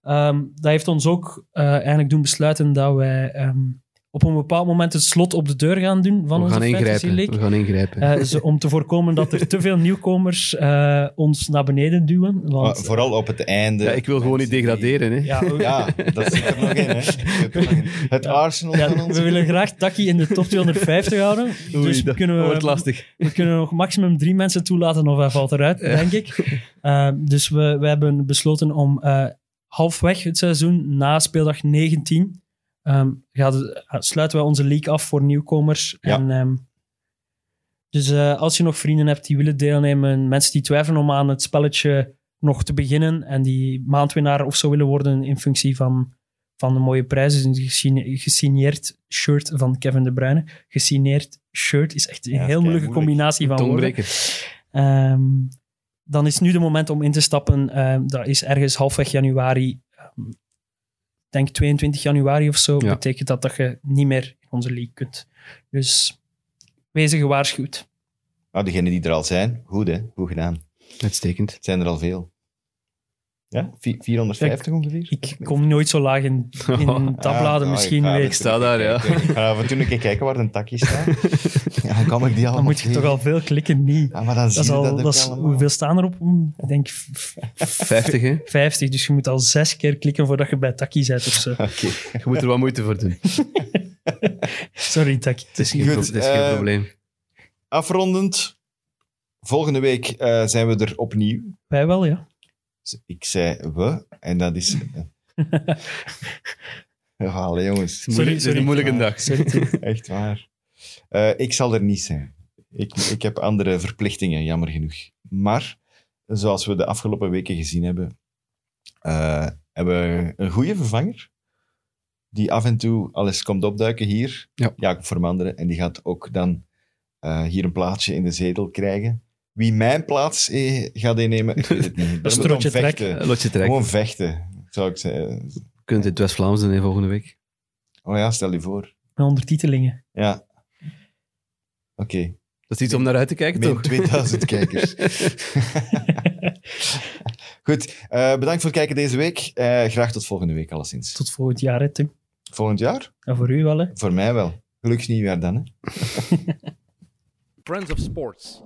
Ehm, dat heeft ons ook eh, eigenlijk doen besluiten dat wij ehm, op een bepaald moment het slot op de deur gaan doen van We onze gaan ingrijpen. League. We gaan ingrijpen. Eh, zo- om te voorkomen dat er te veel nieuwkomers eh, ons naar beneden duwen. Want, Maar vooral op het einde. ja, ik wil gewoon niet degraderen. Hè. ja, Ja, dat zit er nog in, hè. Het Ja. Arsenal Ja, van ons. we willen graag Taki in de top 250 houden. Oei, dus dat kunnen wordt we, lastig. we kunnen nog maximum drie mensen toelaten of hij valt eruit, denk ik. Uh, dus we, we hebben besloten om uh, halfweg het seizoen, na speeldag 19, um, gaat, sluiten we onze league af voor nieuwkomers. Ja. En, um, dus uh, als je nog vrienden hebt die willen deelnemen, mensen die twijfelen om aan het spelletje nog te beginnen en die maandwinnaar of zo willen worden in functie van van de mooie prijzen. Een gesigneerd shirt van Kevin De Bruyne. Gesigneerd shirt is echt een Ja, heel moeilijke moeilijk. combinatie van woorden. Ehm, dan is nu de moment om in te stappen. Ehm, dat is ergens halfweg januari. Ehm, denk 22 januari of zo, Ja. betekent dat dat je niet meer in onze league kunt. Dus wees gewaarschuwd. Nou, degenen die er al zijn, goed hè, goed gedaan. Uitstekend. Het zijn er al veel. Ja, Vi- 450 ongeveer? Ik kom nooit zo laag in, in tabbladen. Ah, Misschien ik ik. sta daar, ja. Ik af en toe een keer kijken waar een takje staat. ja, dan kan ik die allemaal Dan moet je tegen. toch al veel klikken, niet. Ja, maar dan zie Dat je al, dat is, hoeveel staan erop? Ik denk v- v- 50, hè? 50, dus je moet al zes keer klikken voordat je bij Taki zit of zo. Oké. Je moet er wat moeite voor doen. Sorry, Taki. Het is geen, Goed, pro- het is geen eh, probleem. Afrondend. Volgende week eh, zijn we er opnieuw. Wij wel, ja. Ik zei we, en dat is... ja, allee, jongens. Is een moeilijke dag. Sorry. Echt waar. Eh, ik zal er niet zijn. Ik, ik heb andere verplichtingen, jammer genoeg. Maar, zoals we de afgelopen weken gezien hebben, eh, hebben we een goede vervanger. Die af en toe alles komt opduiken hier. Ja. Jacob Vermanderen. En die gaat ook dan eh, hier een plaatsje in de zetel krijgen. Wie mijn plaats eh, gaat innemen, ik weet het niet. Dat strootje trek. Eh, Lotje trek. Gewoon vechten, zou ik zeggen. Je kunt het West-Vlaams doen hè, volgende week. Oh ja, stel je voor. Met ondertitelingen. Ja. Oké. Dat is iets om naar uit te kijken, Min toch? 2000 kijkers. Goed, eh, bedankt voor het kijken deze week. Eh, graag tot volgende week, alleszins. Tot volgend jaar, hè, Tim. Volgend jaar? En voor u wel, hè. Voor mij wel. Gelukkig nieuwjaar dan, hè. Friends of Sports.